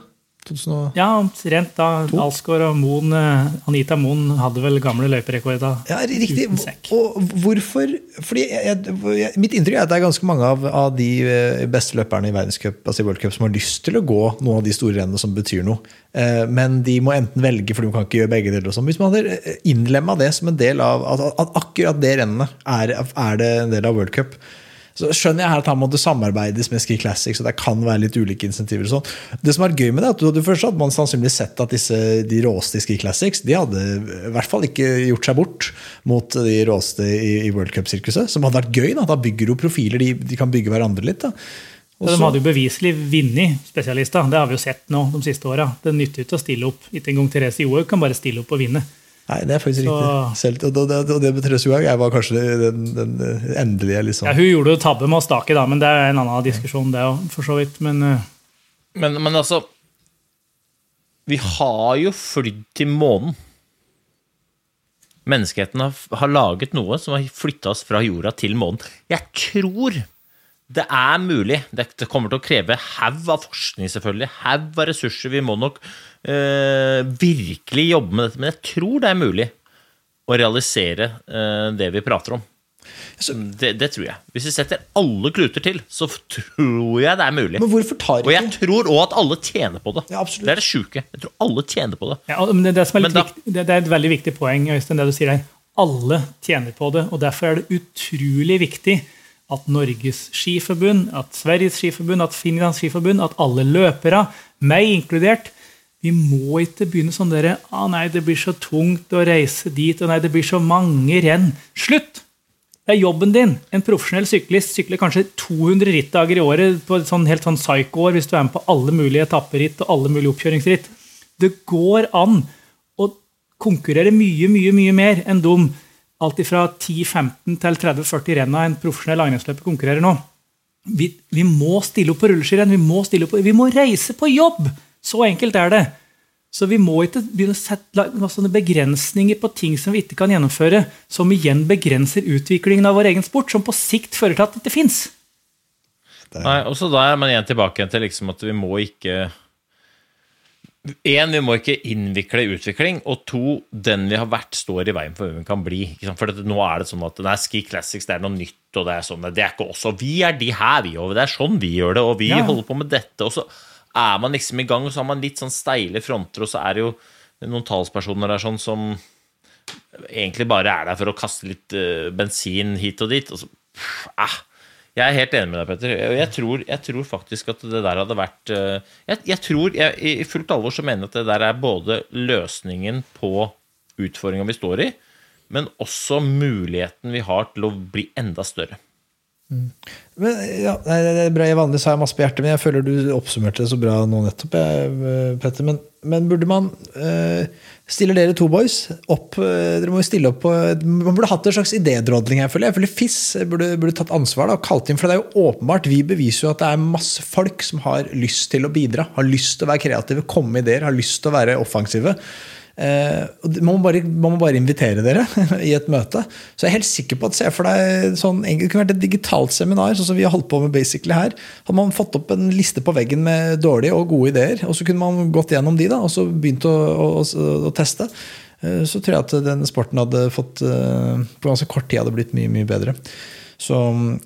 2000 Ja, omtrent da Alsgaard og Moen, eh, Anita Moen hadde vel gamle løyperekorder. Ja, riktig. Og hvorfor fordi jeg, jeg, Mitt inntrykk er at det er ganske mange av, av de eh, beste løperne i verdenscup altså i World Cup som har lyst til å gå noen av de store rennene som betyr noe. Eh, Men de må enten velge, for de kan ikke gjøre begge deler. sånn. Hvis man hadde innlemma det som en del av at, at akkurat det rennet er, er det en del av World Cup, så skjønner jeg her at han måtte samarbeides med Ski Classics, og det kan være litt ulike insentiver. og sånn. Det som er gøy med det, er at du hadde først hadde man sannsynligvis sett at disse, de råeste i Ski Classics de hadde i hvert fall ikke gjort seg bort mot de råeste i, i World Cup-sirkuset. Som hadde vært gøy. Da Da bygger du profiler, de, de kan bygge hverandre litt. da. Og de hadde jo beviselig vunnet spesialister. Det har vi jo sett nå de siste åra. Det nytter ikke å stille opp. Ikke engang Therese Johaug kan bare stille opp og vinne. Nei, det er faktisk Så- riktig. Selv, og, det, og det med Therese Johaug jeg var kanskje den, den endelige liksom. Ja, hun gjorde jo tabbe med å stake, da, men det er en annen diskusjon, det òg, for så vidt. Men uh... Men, men altså Vi har jo flydd til månen. Menneskeheten har, har laget noe som har flytta oss fra jorda til månen. Jeg tror det er mulig. Det, kommer til å kreve haug av forskning, selvfølgelig. Haug av ressurser. Vi må nok virkelig jobbe med dette. Men jeg tror det er mulig å realisere eh, det vi prater om. Det, det tror jeg. Hvis vi setter alle kluter til, så tror jeg det er mulig. Men hvorfor tar Og jeg ikke tror òg at alle tjener på det. Ja, det er det sjuke. Jeg tror alle tjener på det. ja, men det, det, som er litt Men da- viktig, det, det er et veldig viktig poeng, Øystein, det du sier her. Alle tjener på det, og derfor er det utrolig viktig at Norges skiforbund, at Sveriges skiforbund, at Finlands skiforbund, at alle løpere, meg inkludert, vi må ikke begynne sånn dere ah, nei, det blir så tungt å reise dit, og nei, det blir så mange renn. Slutt! Det er jobben din. En profesjonell syklist sykler kanskje 200 rittdager i året på et sånn helt sånn psycho-år hvis du er med på alle mulige etapperitt og alle mulige oppkjøringsritt. Det går an å konkurrere mye, mye mye mer enn de alt fra 10-15 til 30-40 renna en profesjonell langrennsløper konkurrerer nå. Vi, vi må stille opp på rulleskirenn, vi vi må reise på jobb! Så enkelt er det. Så vi må ikke begynne å sette sånne begrensninger på ting som vi ikke kan gjennomføre, som igjen begrenser utviklingen av vår egen sport, som på sikt fører til at det ikke fins. Nei, og så da er man igjen tilbake til liksom at vi må ikke Én, vi må ikke innvikle utvikling. Og to, den vi har vært, står i veien for hvem vi kan bli. For nå er det sånn at nei, Ski Classics det er noe nytt, og det er sånn Det er ikke oss, og vi er de her, vi, og det er sånn vi gjør det, og vi ja. holder på med dette. Og så er man liksom i gang, så har man litt sånn steile fronter, og så er det jo noen talspersoner der sånn som egentlig bare er der for å kaste litt uh, bensin hit og dit. Og så, pff, ah, jeg er helt enig med deg, Petter. Jeg tror, jeg tror faktisk at det der hadde vært uh, Jeg, jeg tror, jeg, I fullt alvor så mener jeg at det der er både løsningen på utfordringa vi står i, men også muligheten vi har til å bli enda større. Mm. Men, ja, det er bra. Jeg vanligvis har jeg masse på hjertet, men jeg føler du oppsummerte det så bra nå nettopp. Jeg, Petter. Men, men, burde man uh, Stiller dere to boys opp uh, Dere må jo stille opp på Man burde hatt en slags idédrodling her, føler jeg. Jeg føler FIS burde, burde, tatt ansvar da, og kalt inn. For det er jo åpenbart, vi beviser jo at det er masse folk som har lyst til å bidra. Har lyst til å være kreative, komme med ideer, har lyst til å være offensive. Eh, man, må bare, man, må bare, invitere dere i et møte. Så jeg er helt sikker på at se for deg sånn, Det kunne vært et digitalt seminar, sånn som vi har holdt på med basically her. Hadde man fått opp en liste på veggen med dårlige og gode ideer, og så kunne man gått gjennom de da, og så begynt å, å, å, teste. Eh, så tror jeg at den sporten hadde fått eh, på ganske kort tid hadde blitt mye, mye bedre. Så,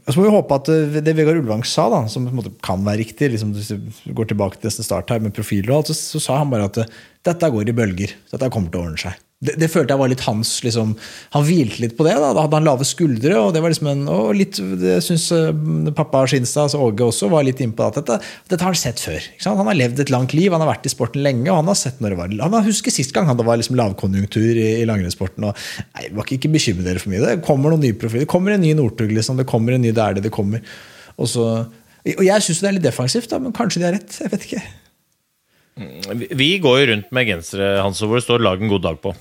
så, må vi håpe at det Vegard Ulvang sa, da, som kan være riktig, liksom, hvis du går tilbake til start her med profiler, og alt, så, så sa han bare at dette går i bølger. Dette kommer til å ordne seg. Det, det, følte jeg var litt hans liksom, Han hvilte litt på det. Da, da hadde han lave skuldre. Og det var liksom en, og litt, det syns uh, pappa Skinstad, altså Åge også, var litt innpå at dette, dette har han sett før. Han har levd et langt liv, han har vært i sporten lenge. og Han har sett når det var, han husker sist gang det var liksom lavkonjunktur i, i langrennssporten. og nei, var ikke, ikke bekymre dere for mye. Det kommer noen nye profiler. Det kommer en ny Northug. Liksom, det kommer en ny Det er det det kommer. Og, så, og jeg syns det er litt defensivt, da, men kanskje de har rett. Jeg vet ikke. Vi går jo rundt med gensere Hans, hvor det står 'lag en god dag' på.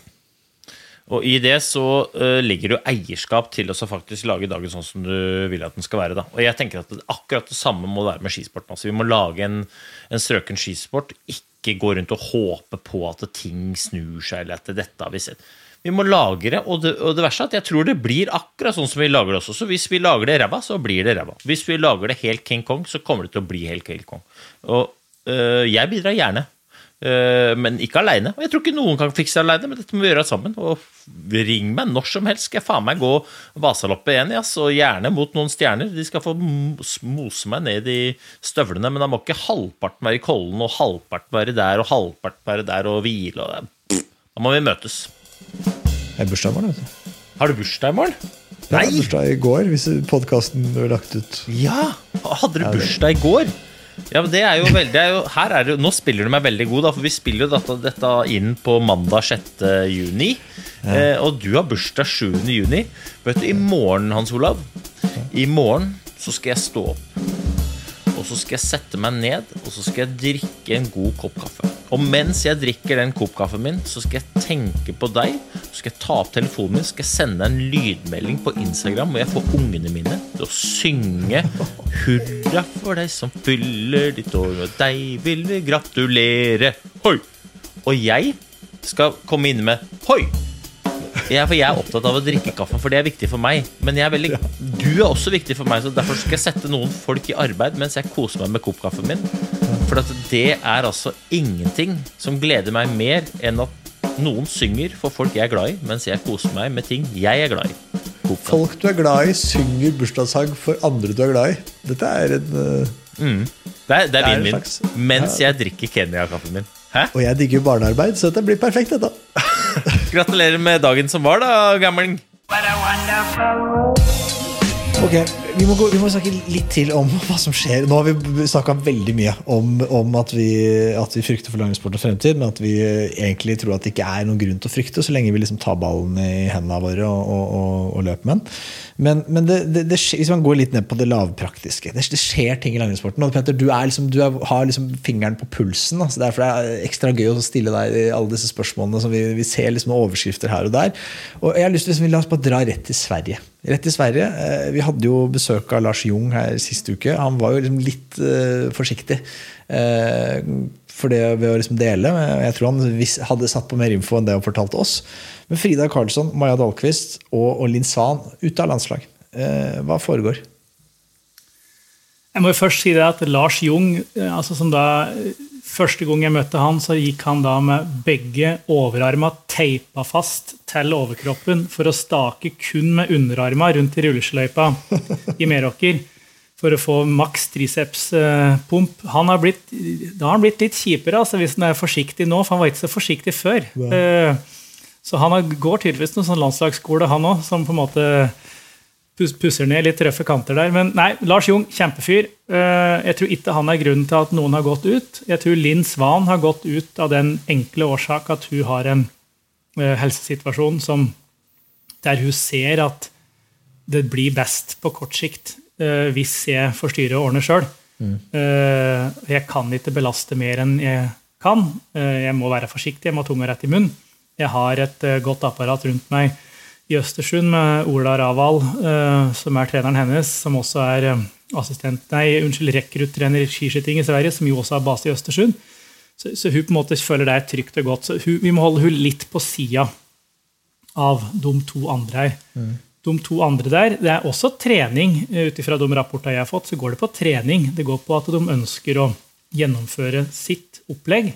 Og i det så uh, ligger det jo eierskap til å faktisk lage dagen sånn som du vil at den skal være. da. Og jeg tenker at det, akkurat det samme må være med skisporten. Altså, vi må lage en, en strøken skisport, ikke gå rundt og håpe på at ting snur seg, eller at dette har vi sett. Vi må lage det, og det, og det verste er at jeg tror det blir akkurat sånn som vi lager det også. Så hvis vi lager det ræva, så blir det ræva. Hvis vi lager det helt King Kong, så kommer det til å bli helt King Kong. Og øh, jeg bidrar gjerne. Eh, men ikke aleine. Og jeg tror ikke noen kan fikse det aleine, men dette må vi gjøre sammen. Og ring meg når som helst, skal jeg faen meg gå Vasaloppet igjen, yes, og gjerne mot noen stjerner. De skal få mose meg ned i støvlene, men da må ikke halvparten være i Kollen, og halvparten være der, og halvparten være der og hvile. Og da må vi møtes. Det har bursdag i morgen, vet du. Har du bursdag i morgen? Nei! Jeg hadde bursdag i går, hvis podkasten ble lagt ut. Ja! Hadde du bursdag i går? Ja, men det er jo veldig er jo, her er det, Nå spiller du meg veldig god, da, for vi spiller jo dette, dette inn på mandag 6. juni. Ja. Eh, og du har bursdag 7. juni. Vet du, I morgen, Hans Olav I morgen så skal jeg stå opp. Og så skal jeg sette meg ned og så skal jeg drikke en god kopp kaffe. Og mens jeg drikker den koppkaffen min, så skal jeg tenke på deg. Så skal jeg ta opp telefonen min skal jeg sende en lydmelding på Instagram og jeg får ungene mine til å synge 'Hurra for deg som fyller ditt år, og deg vil vi gratulere'. Hoi! Og jeg skal komme inn med 'hoi'. Jeg, for jeg er opptatt av å drikke kaffe, for det er viktig for meg. Men veldig, du er også viktig for meg, så derfor skal jeg sette noen folk i arbeid mens jeg koser meg med koppkaffen min. For det er altså ingenting som gleder meg mer enn at noen synger for folk jeg er glad i, mens jeg koser meg med ting jeg er glad i. Folk du er glad i, synger bursdagssang for andre du er glad i. Dette er en uh, mm. Det er, det er vinn-vinn. Mens jeg drikker Kenya-kaffen min. Hæ? Og jeg digger barnearbeid, så dette blir perfekt. dette Gratulerer med dagen som var, da, gamling. Ok, vi må, gå, vi må, snakke litt til om hva som skjer. Nå har vi snakka veldig mye om, om at, vi, at, vi, frykter for langrennssport og fremtid, men at vi egentlig tror at det ikke er noen grunn til å frykte, så lenge vi liksom tar ballen i hendene våre og, og, og, og løper med den. Men, men det, det, det, hvis man går litt ned på det lavpraktiske Det, skjer ting i langrennssporten. Petter, du, liksom, du er, har liksom fingeren på pulsen. Altså derfor er det ekstra gøy å stille deg alle disse spørsmålene. som Vi, vi ser liksom overskrifter her og der. Og jeg har lyst til liksom, La oss bare dra rett til Sverige. Rett til Sverige. Eh, vi hadde jo besøk av Lars Jung her sist uke. Han var jo liksom litt uh, forsiktig uh, for det ved å liksom dele. Jeg tror han hadde satt på mer info enn det han fortalte oss. Men Frida Karlsson, Maja Dahlqvist og, og Linn Svan ute av landslag. Uh, hva foregår? Jeg må jo først si det at Lars Jung, altså som da Første gang jeg møtte han, så gikk han da med begge overarma teipa fast til overkroppen for å stake kun med underarma rundt i rullesløypa i Meråker. For å få maks tricepspump. Han har blitt, da har han blitt litt kjipere altså hvis han er forsiktig nå, for han var ikke så forsiktig før. Ja. Så han går tydeligvis noen sånn landslagsskole, han òg, som på en måte pusser ned litt røffe kanter der. Men nei, Lars Jung, kjempefyr. Eh, jeg tror ikke han er grunnen til at noen har gått ut. Jeg tror Linn Svan har gått ut av den enkle årsak at hun har en eh, helsesituasjon som, der hun ser at det blir best på kort sikt eh, hvis jeg får styre og ordne sjøl. Mm. Jeg kan ikke belaste mer enn jeg kan. Jeg må være forsiktig, jeg må ha tunga rett i munnen. Jeg har et godt apparat rundt meg i Østersund med Ola Raval, eh, som er treneren hennes, som også er eh, assistent, nei, unnskyld, rekruttrener i skiskyting i Sverige, som jo også har base i Østersund. Så, så, hun på en måte føler det er trygt og godt. Så hun, vi må holde hun litt på sida av de to andre her. Mm. De to andre der, Det er også trening. Eh, ut ifra de rapportene jeg har fått, så går det på trening. Det går på at de ønsker å gjennomføre sitt opplegg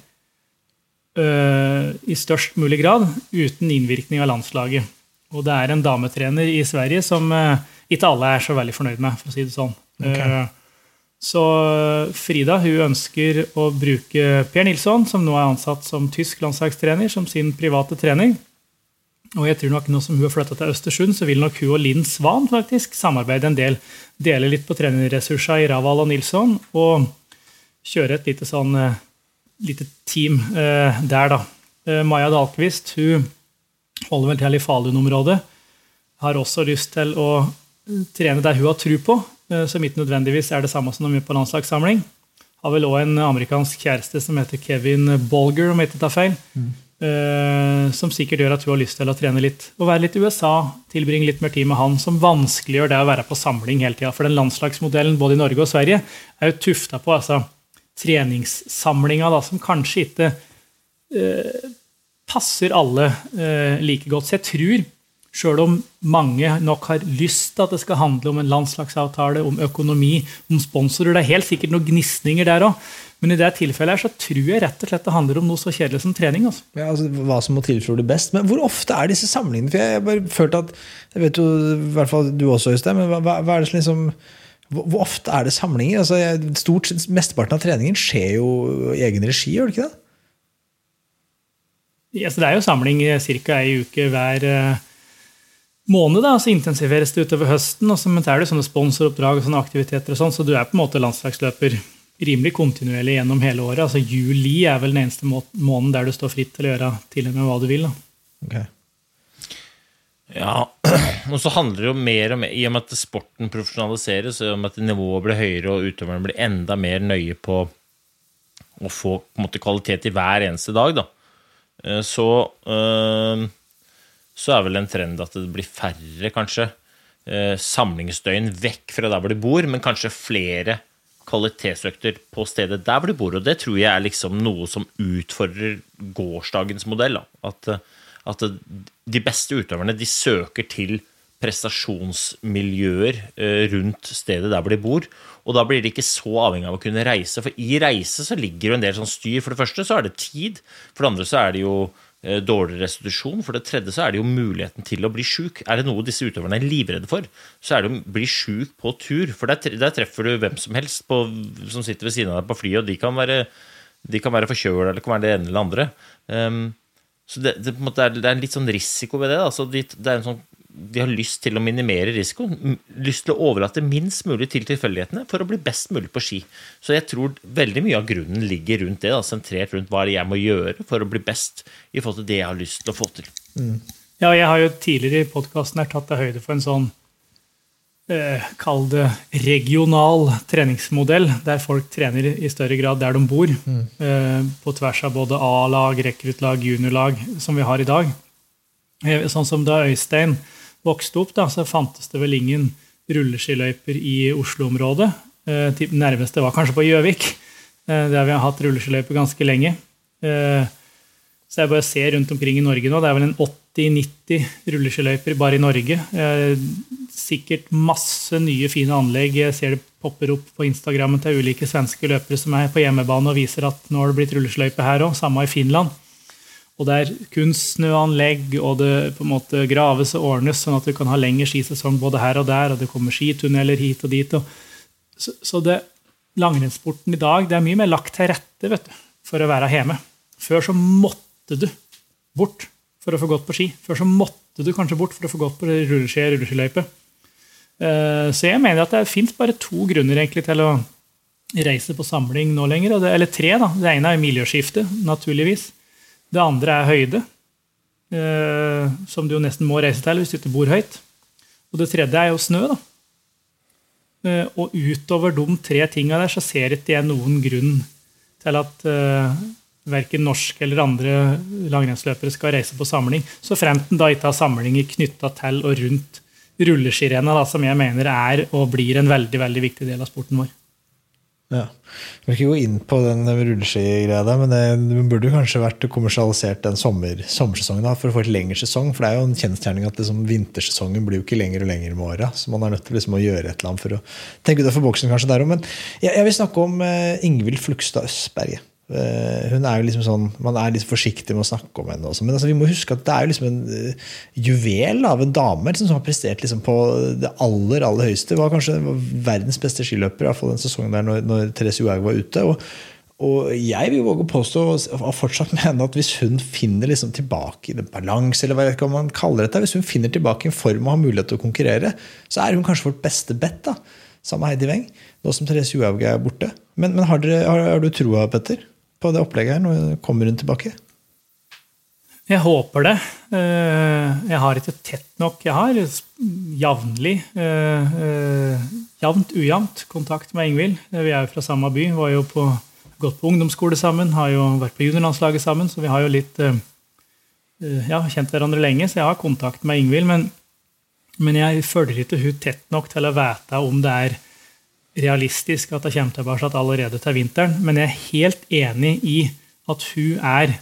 øh, i størst mulig grad uten innvirkning av landslaget. Og det er en dametrener i Sverige som uh, ikke alle er så veldig fornøyd med, for å si det sånn. Okay. Uh, så Frida hun ønsker å bruke Per Nilsson, som nå er ansatt som tysk landslagstrener, som sin private trening. Og jeg tror nok nå som hun har flytta til Østersund, så vil nok hun og Linn Svan faktisk samarbeide en del. Dele litt på trenerressursene i Raval og Nilsson, og kjøre et lite sånn lite team der, da. Maja Dahlqvist hun holder vel til i Falun-området. Har også lyst til å trene der hun har tro på, eh, som ikke nødvendigvis er det samme som de gjør på landslagssamling. Har vel òg en amerikansk kjæreste som heter Kevin Bolger, om jeg ikke tar feil. Mm. som sikkert gjør at hun har lyst til å trene litt og være litt i USA. Tilbringe litt mer tid med han, som vanskeliggjør det å være på samling hele tida. For den landslagsmodellen både i Norge og Sverige er jo tufta på altså, treningssamlinga, da, som kanskje ikke uh, passer alle eh, like godt. Så jeg tror, sjøl om mange nok har lyst til at det skal handle om en landslagsavtale, om økonomi, om sponsorer Det er helt sikkert noen gnisninger der òg. Men i det tilfellet her så tror jeg rett og slett det handler om noe så kjedelig som trening. Altså. Ja, altså, hva som må til for best. Men hvor ofte er disse samlingene? For jeg har bare følt at, jeg vet jo, i hvert fall du også, Øystein, men hva, hva, er det som liksom hvor ofte er det samlinger? Altså, stort Mesteparten av treningen skjer jo i egen regi, gjør det ikke det? Ja, det er jo samling ca. ei uke hver uh, måned. Da, så intensiveres det utover høsten. Og så er det sånne sponsoroppdrag og sånne aktiviteter, og sånn, så du er på en måte landslagsløper rimelig kontinuerlig gjennom hele året. Altså Juli er vel den eneste må måneden der du står fritt til å gjøre til og med hva du vil. Da. Okay. Ja, og så handler det jo mer om I og med at sporten profesjonaliseres, og om at nivået blir høyere og utøverne blir enda mer nøye på å få på måte, kvalitet i hver eneste dag, da Eh, så, eh, så er vel en trend at det blir færre, kanskje, eh, samlingsdøgn vekk fra der hvor de bor, men kanskje flere kvalitetsøkter på stedet der hvor de bor. Og det tror jeg er liksom noe som utfordrer gårsdagens modell. At, at, de beste utøverne de søker til prestasjonsmiljøer rundt stedet der hvor de bor. Og da blir de ikke så avhengig av å kunne reise. For i reise så ligger jo en del sånn styr. For det første så er det tid. For det andre så er det jo eh, dårlig restitusjon. For det tredje så er det jo muligheten til å bli sjuk. Er det noe disse utøverne er livredde for, så er det å bli sjuk på tur. For der, der treffer du hvem som helst på, som sitter ved siden av deg på flyet, og de kan være, de kan være forkjøla eller det kan være det ene eller andre. Um, så det, det, er, det, er, en litt sånn risiko ved det. Altså, det er en sånn de har lyst til å minimere risikoen. Lyst til å overlate minst mulig til tilfeldighetene for å bli best mulig på ski. Så jeg tror veldig mye av grunnen ligger rundt det, da, sentrert rundt hva jeg må gjøre for å bli best i forhold til det jeg har lyst til å få til. Mm. Ja, jeg har jo tidligere i podkasten tatt deg høyde for en sånn eh, Kall det regional treningsmodell, der folk trener i større grad der de bor. Mm. Eh, på tvers av både A-lag, rekruttlag, juniorlag, som vi har i dag. Eh, sånn som da Øystein vokste opp, da, så fantes det vel ingen rulleskiløyper i Oslo-området. Eh, nærmeste var kanskje på Gjøvik, eh, der vi har hatt rulleskiløyper ganske lenge. Eh, så jeg bare ser rundt omkring i Norge nå, det er vel en 80-90 rulleskiløyper bare i Norge. Sikkert masse nye, fine anlegg. Jeg ser det popper opp på Instagrammen til ulike svenske løpere som er på hjemmebane og viser at nå har det blitt rulleskiløype her òg. Samme i Finland. Og det er kunstsnøanlegg, og det på en måte graves og ordnes, sånn at du kan ha lengre skisesong både her og der, og det kommer skitunneler hit og dit. Og så, så langrennssporten i dag det er mye mer lagt til rette vet du, for å være hjemme. Før så måtte du bort for å få gått på ski. Før så måtte du kanskje bort for å få gått på rulleski og rulleskiløype. Eh, så jeg mener at det fins bare to grunner egentlig til å reise på samling nå lenger. Eller tre. da. Det ene er miljøskiftet, naturligvis. Det andre er høyde, eh, som du jo nesten må reise til hvis du ikke bor høyt. Og det tredje er jo snø. da. Eh, og utover de tre tinga der så ser ikke jeg noen grunn til at uh, verken norske eller andre langrennsløpere skal reise på samling, så fremt en da ikke har samlinger knytta til og rundt rulleskirenna, som jeg mener er og blir en veldig, veldig viktig del av sporten vår. Ja. Jeg vil ikke gå inn på den rulleskigreia der, men det, burde burde kanskje vært kommersialisert den sommer, sommersesongen da, for å få et lengre sesong. For det er jo en kjensgjerning at liksom, vintersesongen blir jo ikke lenger og lenger med åra. Så man er nødt til liksom, å gjøre et eller annet for å tenke utenfor boksen kanskje der òg. Men jeg, jeg, vil snakke om eh, Ingvild Flugstad Østberget. Uh, hun er jo liksom sånn, Man er litt forsiktig med å snakke om henne. Også. Men altså, vi må huske at det er jo liksom en uh, juvel av en dame liksom, som har prestert liksom, på det aller aller høyeste. Var kanskje verdens beste skiløper i den sesongen der når, når Therese Johaug var ute. Og, og, jeg vil våge å påstå og fortsatt mene at hvis hun finner liksom tilbake i balanse, eller hva vet man kaller dette, hvis hun finner tilbake en form og har mulighet til å konkurrere, så er hun kanskje vårt beste bet. da, Sammen med Heidi Weng, nå som Therese Johaug er borte. Men, men har, dere, har, har du troa, Petter? På det opplegget her? Når kommer hun tilbake? Jeg håper det. Eh, jeg har ikke tett nok. Jeg har jevnlig, eh, eh, jevnt ujevnt, kontakt med Ingvild. Vi er jo fra samme by. Var jo på, gått på ungdomsskole sammen, har jo vært på juniorlandslaget sammen, så vi har jo litt ja, kjent hverandre lenge. Så jeg har kontakt med Ingvild. Men, men jeg følger ikke hun tett nok til å vite om det er realistisk at det kommer tilbake allerede til vinteren, men jeg er helt enig i at hun er,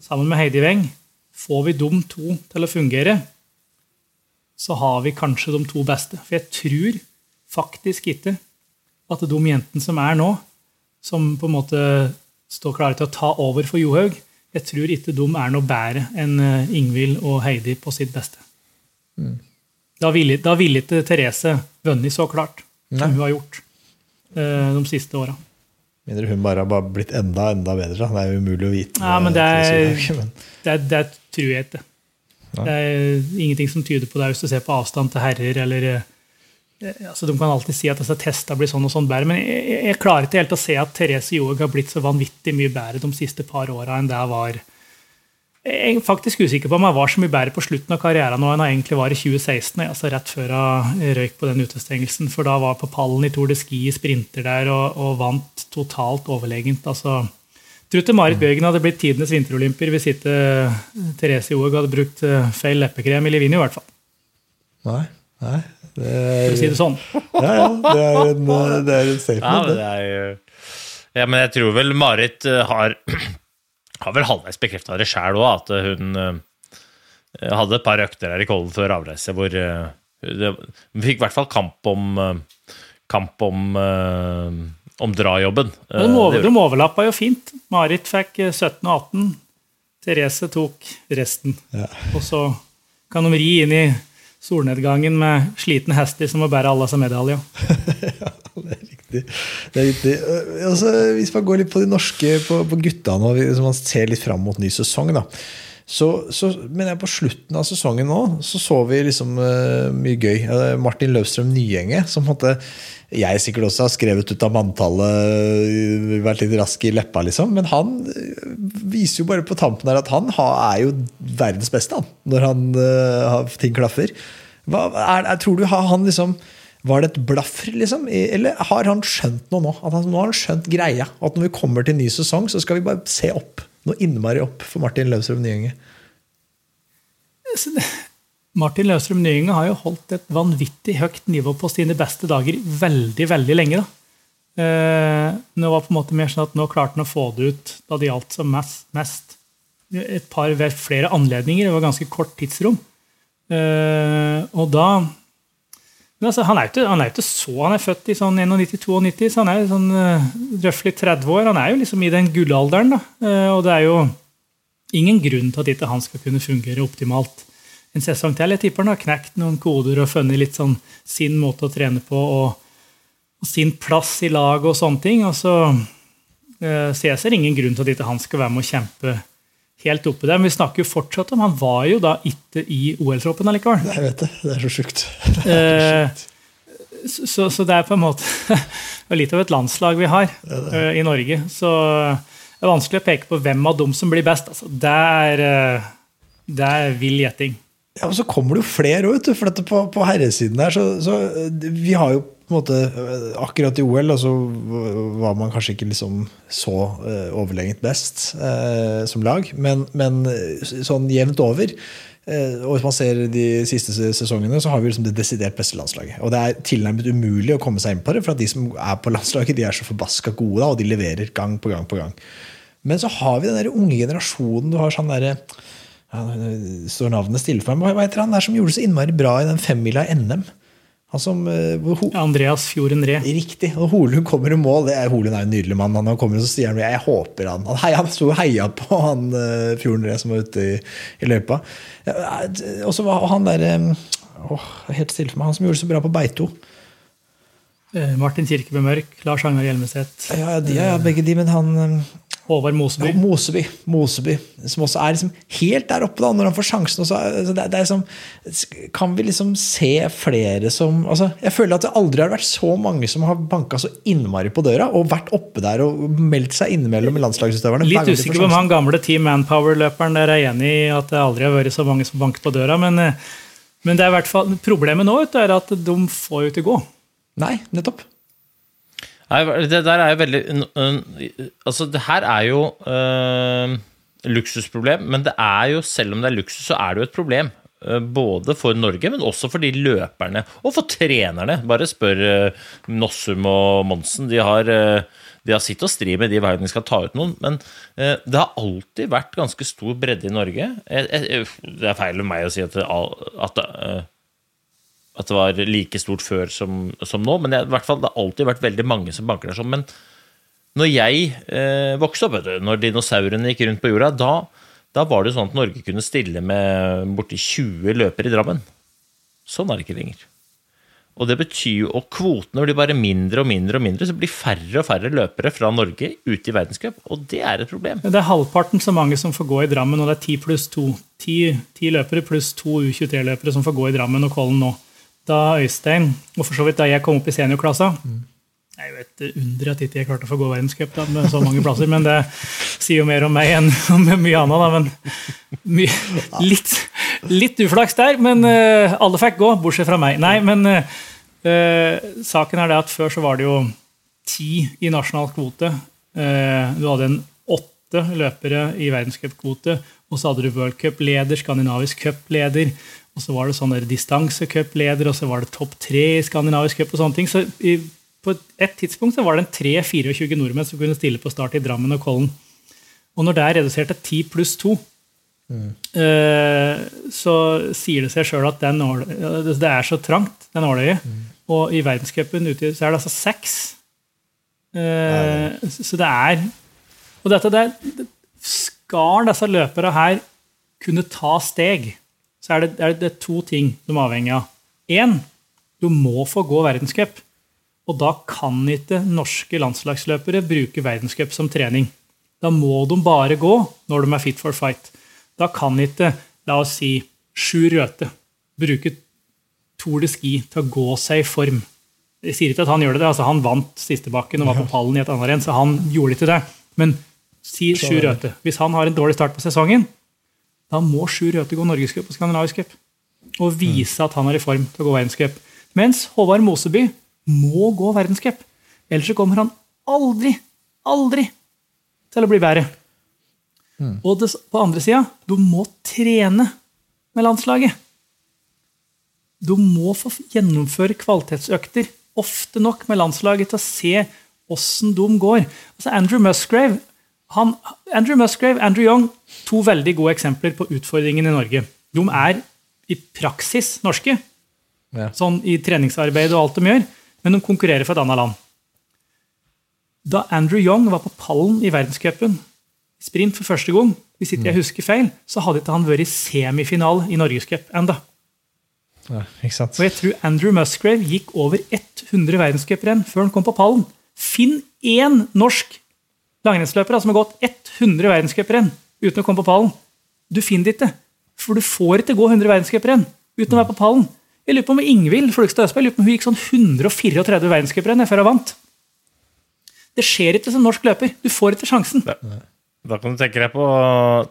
sammen med Heidi Weng Får vi de to til å fungere, så har vi kanskje de to beste. For jeg tror faktisk ikke at de jentene som er nå, som på en måte står klare til å ta over for Johaug, jeg tror ikke de er noe bedre enn eh, Ingvild og Heidi på sitt beste. Mm. Da ville vil ikke Therese vunnet så klart som Nei. hun har gjort. Eh, de siste åra. Mindre hun bare har blitt enda enda bedre. Det er jo umulig å vite. Ja, men det, er, det, det tror jeg ikke. Det er ingenting som tyder på det hvis du ser på avstand til herrer. eller eh, altså De kan alltid si at disse testene blir sånn og sånn bedre, men jeg, jeg klarer ikke helt å se at Therese Johaug har blitt så vanvittig mye bedre de siste par åra enn det var jeg er faktisk usikker på om jeg var så mye bedre på slutten av karrieren nå enn jeg egentlig var i 2016, altså rett før jeg røyk på den utestengelsen. For da var jeg på pallen i Tour de Ski i sprinter der og, og vant totalt overlegent. altså Trutte Marit Bjørgen hadde blitt tidenes vinterolympier hvis ikke Therese Johaug hadde brukt eh, feil leppekrem i Livini, i hvert fall. Nei, nei. Det er, For å si det sånn. ja, ja. Det er en, det er en statement, ja, det. Er, ja, men jeg tror vel Marit eh, har har vel halvveis bekrefta det sjæl òg, at hun uh, hadde et par økter her i Kollen før avreise hvor Hun fikk i hvert fall kamp om kamp om, om drajobben. de, over, de overlappa jo fint. Marit fikk 17 og 18. Therese tok resten. Ja. Og så kan de ri inn i solnedgangen med sliten hester som må bære alle seg medaljer. ja, det er riktig. Det er riktig. Altså, hvis man går litt på de norske, på, på gutta nå, hvis man ser litt fram mot ny sesong, da. Så, så men på slutten av sesongen nå så så vi liksom uh, mye gøy. Martin Løvstrøm Nyenge, som måtte, jeg sikkert også har skrevet ut av manntallet, vært litt rask i leppa, liksom. Men han viser jo bare på tampen her at han er jo verdens beste, han. Når han, uh, ting klaffer. Hva, er, er, tror du har han liksom var det et blaffer, liksom? Eller har han skjønt noe nå? Han, nå har han skjønt greia. At når vi kommer til ny sesong, så skal vi bare se opp. Noe innmari opp for Martin Løvstrøm Nyenge. Martin Løvstrøm Nyenge har jo holdt et vanvittig høyt nivå på sine beste dager veldig, veldig lenge. da. Eh, nå var det på en måte mer sånn at nå klarte han å få det ut da det gjaldt som mest. mest. Et par flere anledninger. Det var ganske kort tidsrom. Eh, og da men altså, han, er ikke, han er ikke så Han er født i sånn 91-92, så han er sånn uh, røftlig 30 år. Han er jo liksom i den gullalderen, da. Uh, og det er jo ingen grunn til at ikke han skal kunne fungere optimalt en sesong til. Jeg tipper han har knekt noen koder og funnet litt sånn sin måte å trene på og, og sin plass i laget og sånne ting. Og så uh, ser jeg ingen grunn til at ikke han skal være med å kjempe helt oppe der. Men vi snakker jo fortsatt om Han var jo da ikke i OL-troppen allikevel. Jeg vet det. Det er så sjukt. Eh, så, så, det er på en måte litt av et landslag vi har det det. Uh, i Norge. Så det er vanskelig å peke på hvem av dem som blir best. Altså, det, er, det er vill gjetting. Ja, men Så kommer det jo flere òg, for på, på herresiden her så, så, Vi har jo måte Akkurat i OL altså, var man kanskje ikke liksom så uh, overlegent best uh, som lag, men, men, sånn jevnt over uh, Og hvis man ser de siste sesongene, så har vi liksom det desidert beste landslaget. Og det er tilnærmet umulig å komme seg inn på det, for at de som er på landslaget, de er så forbaska gode, da, og de leverer gang på gang på gang. Men så har vi den der unge generasjonen. Du har sånn der, ja, står navnet stille for meg. Hva heter han der som gjorde det så innmari bra i den femmila i NM? Han som, uh, Andreas Fjorden Ree. Riktig. og Holund kommer i mål. Det er, Holund er en nydelig mann. Han kommer og så sier han, jeg håper han Han, han sto og heia på han uh, Fjorden Ree som var ute i, i løypa. Og så var han der um, helt stille for meg, han som gjorde det så bra på Beito. Martin Kirkebø Mørk, Lars Agnar Hjelmeset. Ja, de, ja, begge de, men han Håvard Moseby. Ja, Moseby. Moseby. Som også er liksom helt der oppe da, når han får sjansen. Også, altså det, det liksom, kan vi liksom se flere som altså, Jeg føler at det aldri har vært så mange som har banka så innmari på døra og vært oppe der og meldt seg innimellom landslagsutøverne. Litt usikker på om han gamle Team Manpower-løperen der er enig i at det aldri har vært så mange som banker på døra. Men, eh, men det er i hvert fall, problemet nå er at de får jo ikke gå. Nei, nettopp. Nei, det der er jo veldig Altså, det her er jo øh, luksusproblem, men det er jo, selv om det er luksus, så er det jo et problem. Øh, både for Norge, men også for de løperne, og for trenerne. Bare spør øh, Nossum og Monsen. De har, øh, de har sitt å stri med de hver de skal ta ut noen. Men det har alltid vært ganske stor bredde i Norge. Det er feil av meg å si at, at at det var like stort før som, som nå. Men jeg, i hvert fall, det har alltid vært veldig mange som banker der sånn. Men når jeg eh, vokste opp, du, når dinosaurene gikk rundt på jorda, da, da, var det sånn at Norge kunne stille med borti 20 løpere i Drammen. Sånn er det ikke lenger. Og det betyr jo, og kvotene blir bare mindre og mindre, og mindre, så blir færre og færre løpere fra Norge ut i verdenscup. Og det er et problem. Det er halvparten så mange som får gå i Drammen, og det er ti pluss to. Ti løpere pluss to U23-løpere som får gå i Drammen og Kollen nå da Øystein, og for så vidt da jeg kom opp i seniorklassa mm. Det er jo et under at ikke jeg klarte å få gå verdenscup med så mange plasser, men det sier jo mer om meg enn om mye annet. Da. Men my, litt, litt, uflaks der, men uh, alle fikk gå, bortsett fra meg. Nei, men uh, saken er det at før så var det jo ti i nasjonal kvote. Uh, du hadde en åtte løpere i verdenscupkvote, og så hadde du World Cup-leder, skandinavisk cup-leder, og så var det sånn distansecupledere, og så var det topp tre i skandinavisk cup. og sånne ting. Så i, på et tidspunkt så var det en 3-24 nordmenn som kunne stille på start i Drammen og Kollen. Og når det er redusert til 10 pluss 2, mm. eh, så sier det seg sjøl at den, det er så trangt, den nåløyet. Mm. Og i verdenscupen ute så er det altså seks. Eh, så det er Og dette der Skal disse løperne her kunne ta steg? Så er det, er det to ting de er avhengig av. Én, du må få gå verdenscup. Og da kan ikke norske landslagsløpere bruke verdenscup som trening. Da må de bare gå når de er fit for fight. Da kan ikke, la oss si, Sjur Røthe bruke Tour de Ski til å gå seg i form. Jeg sier ikke at han gjør det, altså han vant sistebakken og var på pallen i et annet renn, så han gjorde ikke det. Men si Sjur Røthe. Hvis han har en dårlig start på sesongen, da må Sjur Røthe gå norgescup og skandinavisk cup. Og vise at han er i form til å gå verdenscup. Mens Håvard Moseby må gå verdenscup. Ellers så kommer han aldri, aldri til å bli bedre. Mm. Og det, på andre sida, du må trene med landslaget. Du må få gjennomføre kvalitetsøkter ofte nok med landslaget til å se åssen de går. Altså Andrew Musgrave, han, Andrew Musgrave, Andrew Young, to veldig gode eksempler på utfordringen i Norge. De er i praksis norske, Ja. sånn i treningsarbeid og alt de gjør, men de konkurrerer for et annet land. Da Andrew Young var på pallen i verdenscupen, sprint for første gang, hvis ikke jeg husker feil, så hadde ikke han vært i semifinale i Norgescup enda. Ja? Og jeg tror Andrew Musgrave gikk over 100 verdenscuprenn før han kom på pallen. Finn én norsk langrennsløper som har gått 100 verdenscuprenn uten å komme på pallen. Du finner det ikke. For du får ikke gå 100 verdenscuprenn uten å være på pallen. Jeg lurer på om Ingvild Flugstad Østberg lurer på om hun gikk sånn 134 verdenscuprenn før hun vant. Det skjer ikke som norsk løper. Du får ikke sjansen. Da kan du tenke deg på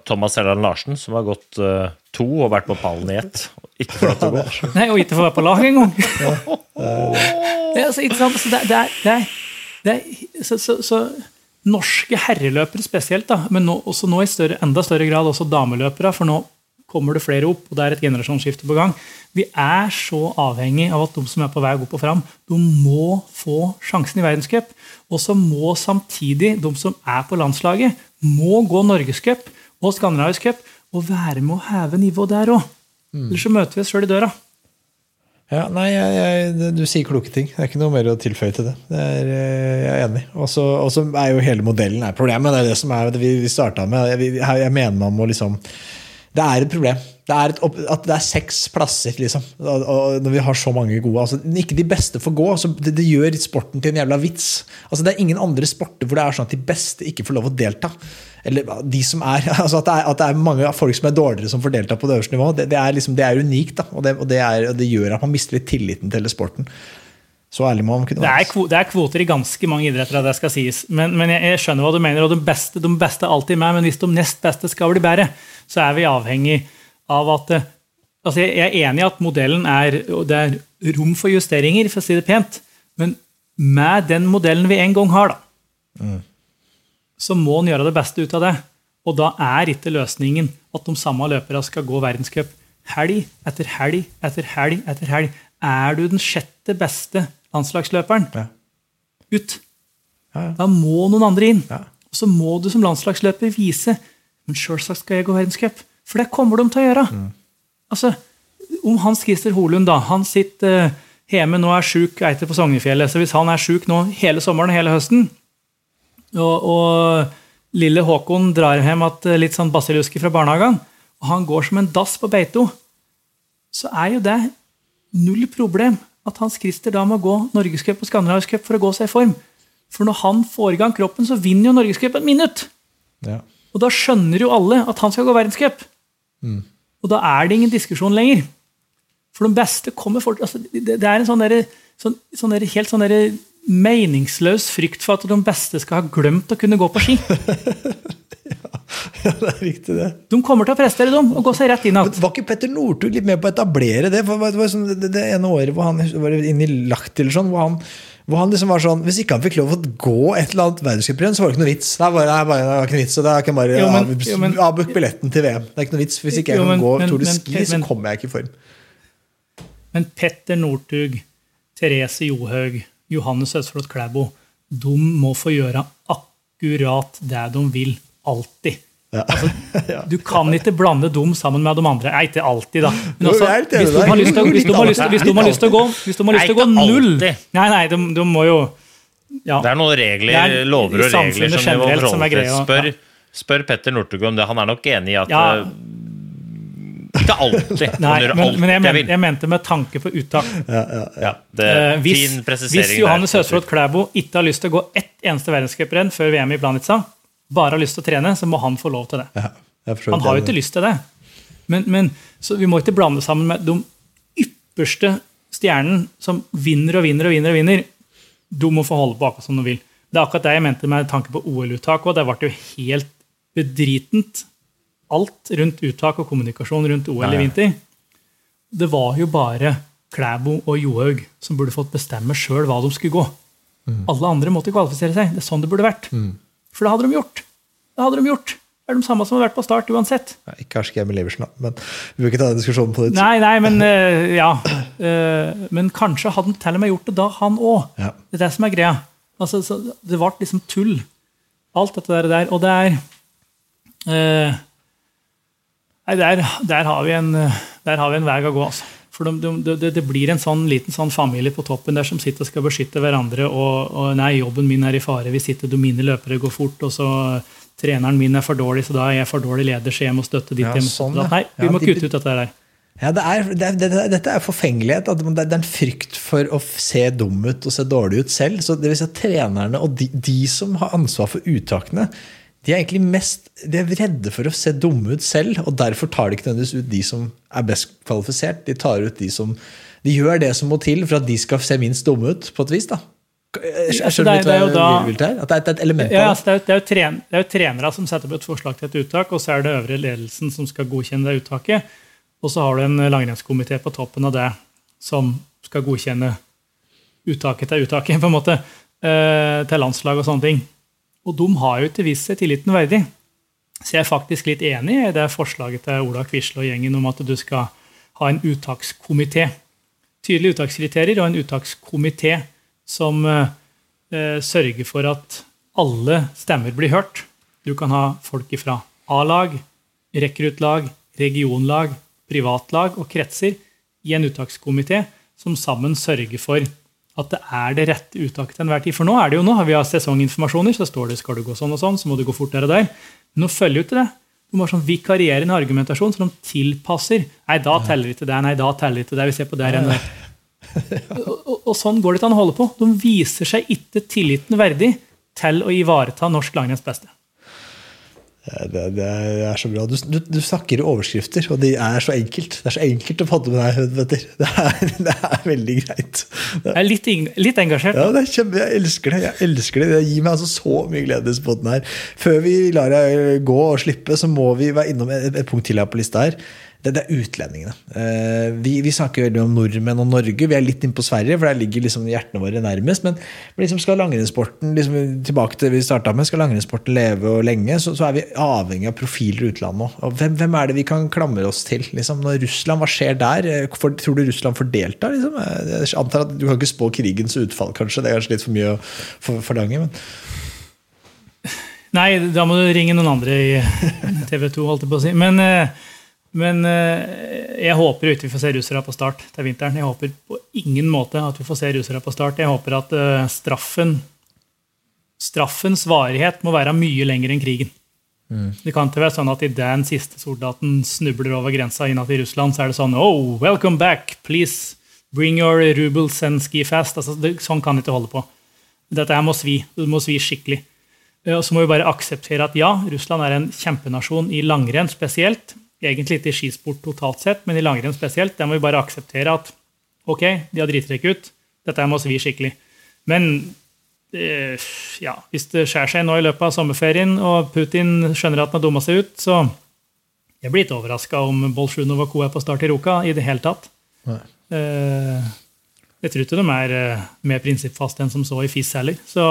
Thomas Helland Larsen, som har gått uh, to og vært på pallen i ett. Ikke til å gå. Nei, Og ikke få være på lag engang. Det er altså, det, det er, det er, så, så, så norske herreløpere spesielt, da, men nå, også nå i større, enda større grad også dameløpere, for nå kommer det flere opp, og det er et generasjonsskifte på gang. Vi er så avhengig av at de som er på vei opp og fram, de må få sjansen i verdenscup. Og så må samtidig de som er på landslaget, må gå norgescup og skandinavisk cup og være med å heve nivået der òg. Ellers så møter vi oss sjøl i døra. Ja, nei, jeg, jeg, du sier kloke ting. Det er ikke noe mer å tilføye til det. det er, eh, jeg er enig. Og så er jo hele modellen er problemet. Det er det som er det vi, starta med. Jeg, jeg, mener man må liksom Det er et problem. Det er et, at det er seks plasser, liksom. Og, og når vi har så mange gode. Altså, ikke de beste får gå. Altså, det, det gjør sporten til en jævla vits. Altså, det er ingen andre sporter hvor det er sånn at de beste ikke får lov å delta. Eller de som er, altså at, det er at det er mange folk som er dårligere som får delta på det øverste nivået. Det, det, er liksom, det er unikt, da. Og, det, og det, er, og det gjør at man mister litt tilliten til sporten. Så ærlig må man kunne være. det er kvoter i ganske mange idretter, det skal sies. Men, men jeg, jeg skjønner hva du mener, og de beste, de beste er alltid med. Men hvis de nest beste skal bli bedre, så er vi avhengig av at eh, altså Jeg er enig i at modellen er Det er rom for justeringer, for å si det pent. Men med den modellen vi en gang har, da, så må en gjøre det beste ut av det. Og da er ikke løsningen at de samme løperne skal gå verdenscup helg etter helg etter helg etter helg. Er du den sjette beste landslagsløperen Ja. ut, Ja, ja. da må noen andre inn. Og så må du som landslagsløper vise men selvsagt skal jeg gå verdenscup. For det kommer de til å gjøre. Mm. Altså, Om Hans Christer Holund da, han sitter uh, hjemme nå er sjuk eiter på Sognefjellet, så hvis han er sjuk nå hele sommeren og hele høsten, og, og lille Håkon drar hjem at eh, litt sånn basilluske fra barnehagen, og han går som en dass på beito, så er jo det null problem at Hans Christer da må gå Norgescup og Skandinavisk cup for å gå seg i form. For når han får i gang kroppen, så vinner jo Norgescup et minutt. Ja. Og da skjønner jo alle at han skal gå verdenscup. Og da er det ingen diskusjon lenger. For de beste kommer fort altså, det, det er en sånn, der, sånn, sånn der, helt sånn derre meningsløs frykt for at de beste skal ha glemt å kunne gå på ski. ja, det er riktig, det. De kommer til å prestere dem og gå seg rett inn igjen. Var ikke Petter Northug litt med på å etablere det? For det, var sånn, det, det ene året hvor han var inne i lagt eller sånn, hvor han, hvor han liksom var sånn Hvis ikke han fikk lov å gå et eller annet verdenscuprenn, så var det ikke noe vits. Det er bare, det er bare, det er ikke noe vits, så da kan jeg bare Jo, men- av- jo, men- avbuk billetten til VM. Det er ikke noe vits. Hvis ikke jeg Jo, kan gå men- Tour de Ski, så men- kommer jeg ikke i form. Men Petter Northug, Therese Johaug, Johannes Østflot Klæbo, de må få gjøre akkurat det de vil. Alltid. Ja. Altså, Du kan ikke blande dem sammen med de andre. Nei, ikke alltid, da. Men Jo, altså, hvis de har lyst til å- hvis de har lyst- hvis de har lyst til å gå hvis de har lyst til å gå null. Nei, nei, de, de må jo ja. Det er noen regler, er lover og regler som generelt som er greia, Spør, spør Petter Northug om det. Han er nok enig i at Ja. Ikke alltid. Nei, men, alt men jeg, jeg men, jeg mente med tanke på uttak. Ja, det, Eh, hvis, hvis Johannes der. Klæbo ikke har lyst til å gå ett eneste verdenscuprenn før VM i Planica, bare har lyst til å trene, så må han få lov til det. Ja, Han har jo ikke lyst til det. Men, men, så vi må ikke blande sammen med de ypperste stjernen som vinner og vinner og vinner. og vinner. De må få holde på akkurat som de vil. Det er akkurat det jeg mente med tanke på OL-uttak. og Det ble jo helt bedritent, alt rundt uttak og kommunikasjon rundt OL i vinter. Det var jo bare Klæbo og Johaug som burde fått bestemme sjøl hva de skulle gå. Alle andre måtte kvalifisere seg. Det er sånn det burde vært. For det hadde de gjort. Det hadde de gjort. Det er de samme som har vært på start uansett. Ikke kanskje ikke Emil Iversen, da, men vi vil ikke ta den diskusjonen på nytt. Nei, nei, men eh, ja. Eh, men kanskje hadde han til og med gjort det da, han òg. Ja. Det er det som er greia. Altså, så det ble liksom tull, alt dette der. der. Og det er eh, Nei, der, der, har vi en, der har vi en vei å gå, altså. For de, de, det, det blir en sånn liten sånn familie på toppen der som sitter og skal beskytte hverandre. Og, og nei, jobben min er i fare Vi sitter, du mine løpere går fort. Og så treneren min er for dårlig, så da er jeg for dårlig leder, så jeg må støtte ditt. Ja, sånn, ja. Nei, vi Ja, må de- kutte ut dette der. Ja, det er, det det dette er forfengelighet. At det er en frykt for å se dum ut og se dårlig ut selv. Så det vil si at Trenerne og de, de som har ansvar for uttakene, de er egentlig mest de er redde for å se dumme ut selv. og Derfor tar de ikke nødvendigvis ut de som er best kvalifisert. De tar ut de som de gjør det som må til for at de skal se minst dumme ut, på et vis. da. Altså, skjønner det du er- hva er jo jeg vil til her? At det er et- et element av det? altså, det, er det, er tren, det er jo trenere som setter opp et forslag til et uttak, og så er det øvre ledelsen som skal godkjenne det uttaket. Og så har du en langrennskomité på toppen av det som skal godkjenne uttaket til uttaket, på en måte, eh, til landslag og sånne ting. Og de har jo vist seg tilliten verdig. Så jeg er faktisk litt enig i det forslaget til Ola Quisle og gjengen om at du skal ha en uttakskomité. Tydelige uttakskriterier og en uttakskomité som eh, sørger for at alle stemmer blir hørt. Du kan ha folk fra A-lag, rekruttlag, regionlag, privatlag og kretser i en uttakskomité som sammen sørger for at det er det rette uttaket til enhver tid. For nå er det jo nå, vi har sesonginformasjoner, så står det skal du gå sånn og sånn, så må du gå fort der og der. Men nå følger jo ikke det. De har sånn vikarierende argumentasjon som de tilpasser. Nei, da teller ikke det. Nei, da teller ikke det. Vi ser på der enn. Og, og, og sånn går det ikke an å holde på. De viser seg ikke tilliten verdig til å ivareta norsk langrenns beste. Det, det er så bra. Du, du, du snakker i overskrifter, og de er så enkelt. Det er så enkelt å fatte med deg, Petter. Det er, det er veldig greit. Det, Jeg er litt, litt engasjert. ja, det kjempe, jeg elsker det. Jeg elsker Det Det gir meg altså så mye glede på denne spotten her. Før vi lar deg gå og slippe, så må vi være innom et, et punkt til her på lista her. Det, det er utlendingene. Eh, vi, vi snakker veldig om nordmenn og Norge. Vi er litt inne på Sverige, for der ligger liksom hjertene våre nærmest. Men, liksom skal langrennssporten liksom, tilbake til det vi startet med, skal langrennssporten leve og lenge, så, så er vi avhengig av profiler i utlandet òg. Hvem, hvem er det vi kan klamre oss til? Liksom, når Russland, Hva skjer der? Eh, For, tror du Russland får delta? Liksom? Eh, Jeg antar at Du kan ikke spå krigens utfall, kanskje. Det er kanskje litt for mye å forlange. men Nei, da må du ringe noen andre i TV 2, holdt jeg på å si. Men, eh, men eh, jeg håper ikke vi får se russere på start til vinteren. Jeg håper på ingen måte at vi får se russere på start. Jeg håper at eh, straffen straffens varighet må være mye lenger enn krigen. Det kan ikke være sånn at idet den siste soldaten snubler over grensa innad i Russland, så er det sånn Oh, welcome back! Please bring your rubles and ski fast. Altså, det, sånn kan det ikke holde på. Dette her må svi. Det må svi skikkelig. Eh, Og så må vi bare akseptere at ja, Russland er en kjempenasjon i langrenn spesielt. Egentlig ikke i skisport totalt sett, men i langrenn spesielt. Der må vi bare akseptere at ok, de har driti ut. Dette må svi skikkelig. Men eh, ja, hvis det skjærer seg nå i løpet av sommerferien, og Putin skjønner at han har dumma seg ut, så jeg blir ikke overraska om Bolsjunov og co. er på start i Ruka i det hele tatt. Eh, jeg tror ikke de er eh, mer prinsippfaste enn som så i FIS heller. Så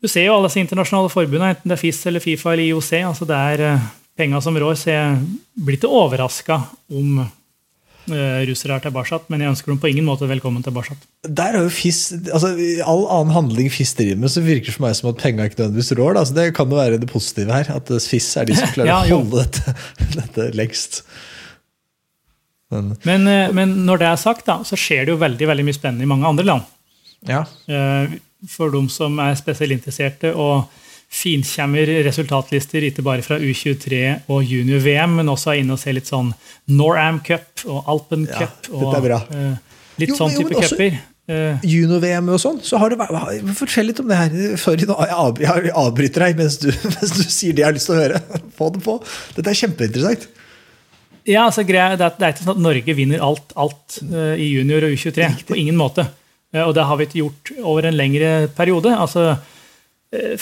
du ser jo alle disse internasjonale forbundene, enten det er FIS eller Fifa eller IOC. altså Det er eh, penga som rår, så jeg blir ikke overraska om eh, russere er tilbake, men jeg ønsker dem på ingen måte velkommen tilbake. Der er jo fiss, altså All annen handling fiss driver med, så virker det for meg som at penga ikke nødvendigvis rår. da. Så det kan jo være det positive her. At fiss er de som klarer Ja, å holde dette, dette lengst. Men Men, eh, men når det er sagt, da, så skjer det jo veldig, veldig mye spennende i mange andre land. ja, Eh, For de som er spesielt interesserte og finkjemmer resultatlister ikke bare fra U23 og junior-VM, men også er inne og ser litt sånn Noram Cup og Alpen Ja, Cup. og uh, eh, litt Jo, sånn type også- cuper. Uh, Juno-VM og sånn, så har det vært Fortell litt om det her. Sorry, jeg, av, jeg avbryter deg mens du, mens du sier det jeg har lyst til å høre. Få det på. Dette er kjempeinteressant. Ja, altså greia, det, er, det ikke sånn at Norge vinner alt, alt uh, i junior og U23. På ingen måte. Uh, og det har vi ikke gjort over en lengre periode. altså eh,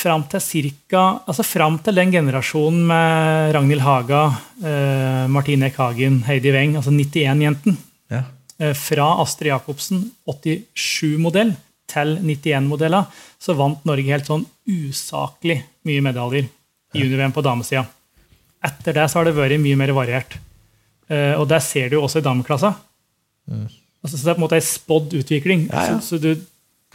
Fram til cirka, altså fram til den generasjonen med Ragnhild Haga, eh, Martine Eck Hagen, Heidi Weng, altså 91-jenten. Ja. Eh, fra Astrid Jacobsen, 87-modell, til 91-modeller, så vant Norge helt sånn usaklig mye medaljer. i junior-VM på damesida. Etter det så har det vært mye mer variert. Eh, og det ser du jo også i dameklassa. Altså, så det er på en måte ei spådd utvikling. Ja, ja. Så, så du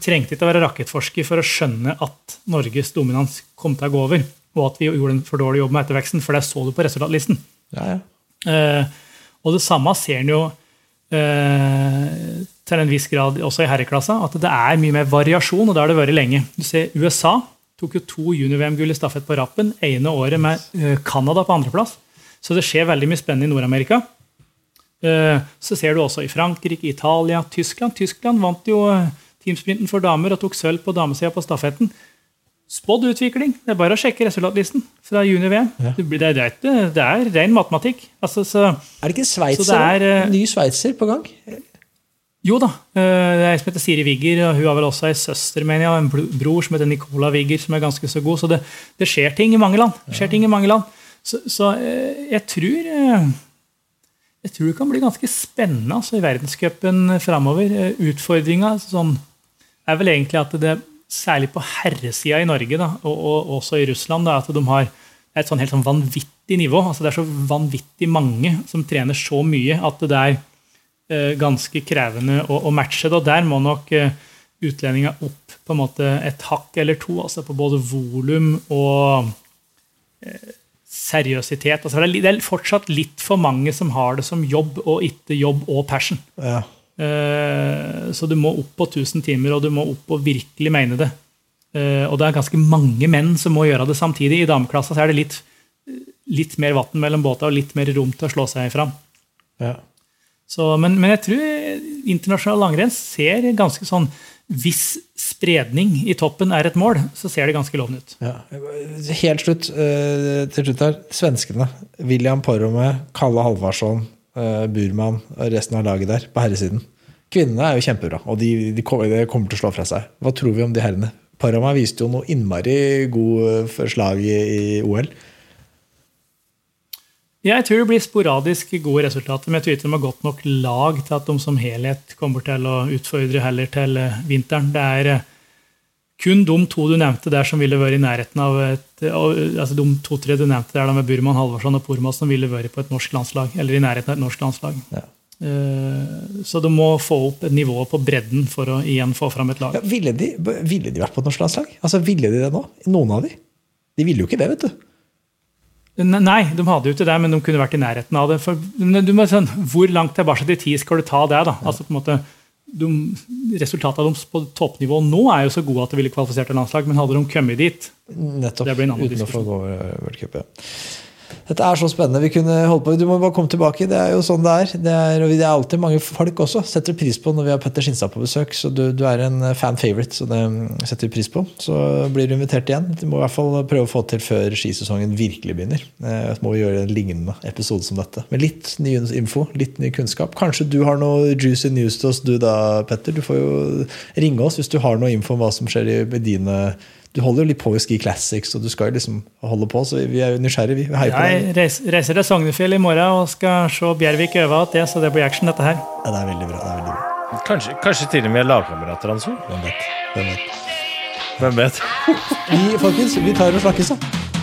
trengte ikke å være rakettforsker for å skjønne at Norges dominans kom til å gå over, og at vi gjorde en for dårlig jobb med etterveksten, for det så du på resultatlisten. Ja, ja. Eh, og det samme ser en jo eh, til en viss grad også i herreklassa, at det er mye mer variasjon, og det har det vært lenge. Du ser USA tok jo to junior-VM-gull i stafett på rappen, ene året med eh, Canada på andreplass. Så det skjer veldig mye spennende i Nord-Amerika. Eh, så ser du også i Frankrike, Italia, Tyskland. Tyskland vant jo eh, teamsprinten for damer og tok sølv på damesida på stafetten. Spådd utvikling. Det er bare å sjekke resultatlisten fra junior-VM. Det, det, det, det er ren matematikk. Altså, så, Er det ikke sveitser? er, eh, ny sveitser på gang? jo da. eh, Det er ei som heter Siri Wigger, og hun har vel også ei søster mener jeg, og en bror som heter Nicola Wigger, som er ganske så god. Så det, det skjer ting i mange land. Det skjer ting i mange land. Så, så eh, jeg tror jeg tror det kan bli ganske spennende altså, i verdenscupen framover. Utfordringa sånn, er vel egentlig at det, særlig på herresida i Norge da, og, og også i Russland, da, at de har et sånn helt sånn vanvittig nivå. altså Det er så vanvittig mange som trener så mye at det er eh, ganske krevende å, å matche det. Der må nok eh, utlendinga opp på en måte et hakk eller to, altså på både volum og eh, seriøsitet. Altså det er fortsatt litt for mange som har det som jobb, og ikke jobb og passion. Ja. Eh, Så du må opp på 1000 timer, og du må opp og virkelig mene det. Eh, Og det er ganske mange menn som må gjøre det samtidig. I dameklassa er det litt, litt mer vann mellom båta og litt mer rom til å slå seg fram. ja. Så, men, men jeg tror internasjonal langrenn ser ganske sånn Hvis spredning i toppen er et mål, så ser det ganske lovende ut. Ja. Helt slutt, eh, til slutt her. Svenskene. William Poromme, Kalle Halvarsson, Burman og resten av laget der på herresiden. Kvinnene er jo kjempebra, og de, de kommer til å slå fra seg. Hva tror vi om de herrene? Parama viste jo noe innmari god forslag i, i OL. Jeg tror det blir sporadisk gode resultater, men jeg tror ikke de har godt nok lag til at de som helhet kommer til å utfordre heller til eh, vinteren. Det er eh, kun de to du nevnte der som ville vært i nærheten av et, altså de to-tre du nevnte der da med Burman, Halvorsson og Pormas som ville vært på et norsk landslag, eller i nærheten av et norsk landslag. Ja. Eh, Så du må få opp et nivå på bredden for å igjen få fram et lag. Ja, ville, de, ville de vært på et norsk landslag? Altså, Ville de det nå? Noen av de? De ville jo ikke det, vet du. Nei, de hadde jo ikke det, men de kunne vært i nærheten av det. For, du må, sånn, hvor langt tilbake i tid skal du ta det? da? Altså på en måte, de, av deres på toppnivå nå er jo så gode at de ville kvalifisert til landslag, men hadde de kommet dit Nettopp. Det blir en annen uten å få gå over World Cup. Ja. Dette er så spennende. Vi kunne holdt på. Du må bare komme tilbake. Det er jo sånn det er. Det er, det er alltid mange folk også. Setter pris på når vi har Petter Skinstad på besøk. Så du, du er en fan favorite, så det setter vi pris på. Så blir du invitert igjen. Du må i hvert fall prøve å få til før skisesongen virkelig begynner. Eh, Så må vi gjøre en lignende episode som dette. Med litt ny info, litt ny kunnskap. Kanskje du har noe juicy news til oss, du da, Petter. Du får jo ringe oss hvis du har noe info om hva som skjer med dine du holder jo litt på i Ski Classics, og du skal jo liksom holde på, så vi er jo nysgjerrige. Vi heier på deg. Jeg reiser, reiser til Sognefjell i morgen og skal se Bjervik øve igjen, det, så det blir action, dette her. Ja, det er veldig bra. det er veldig bra. Kanskje, kanskje til og med lagkamerater hans òg? Hvem vet? Hvem vet? Hvem vet? Vi, folkens, vi tar og snakkes, da.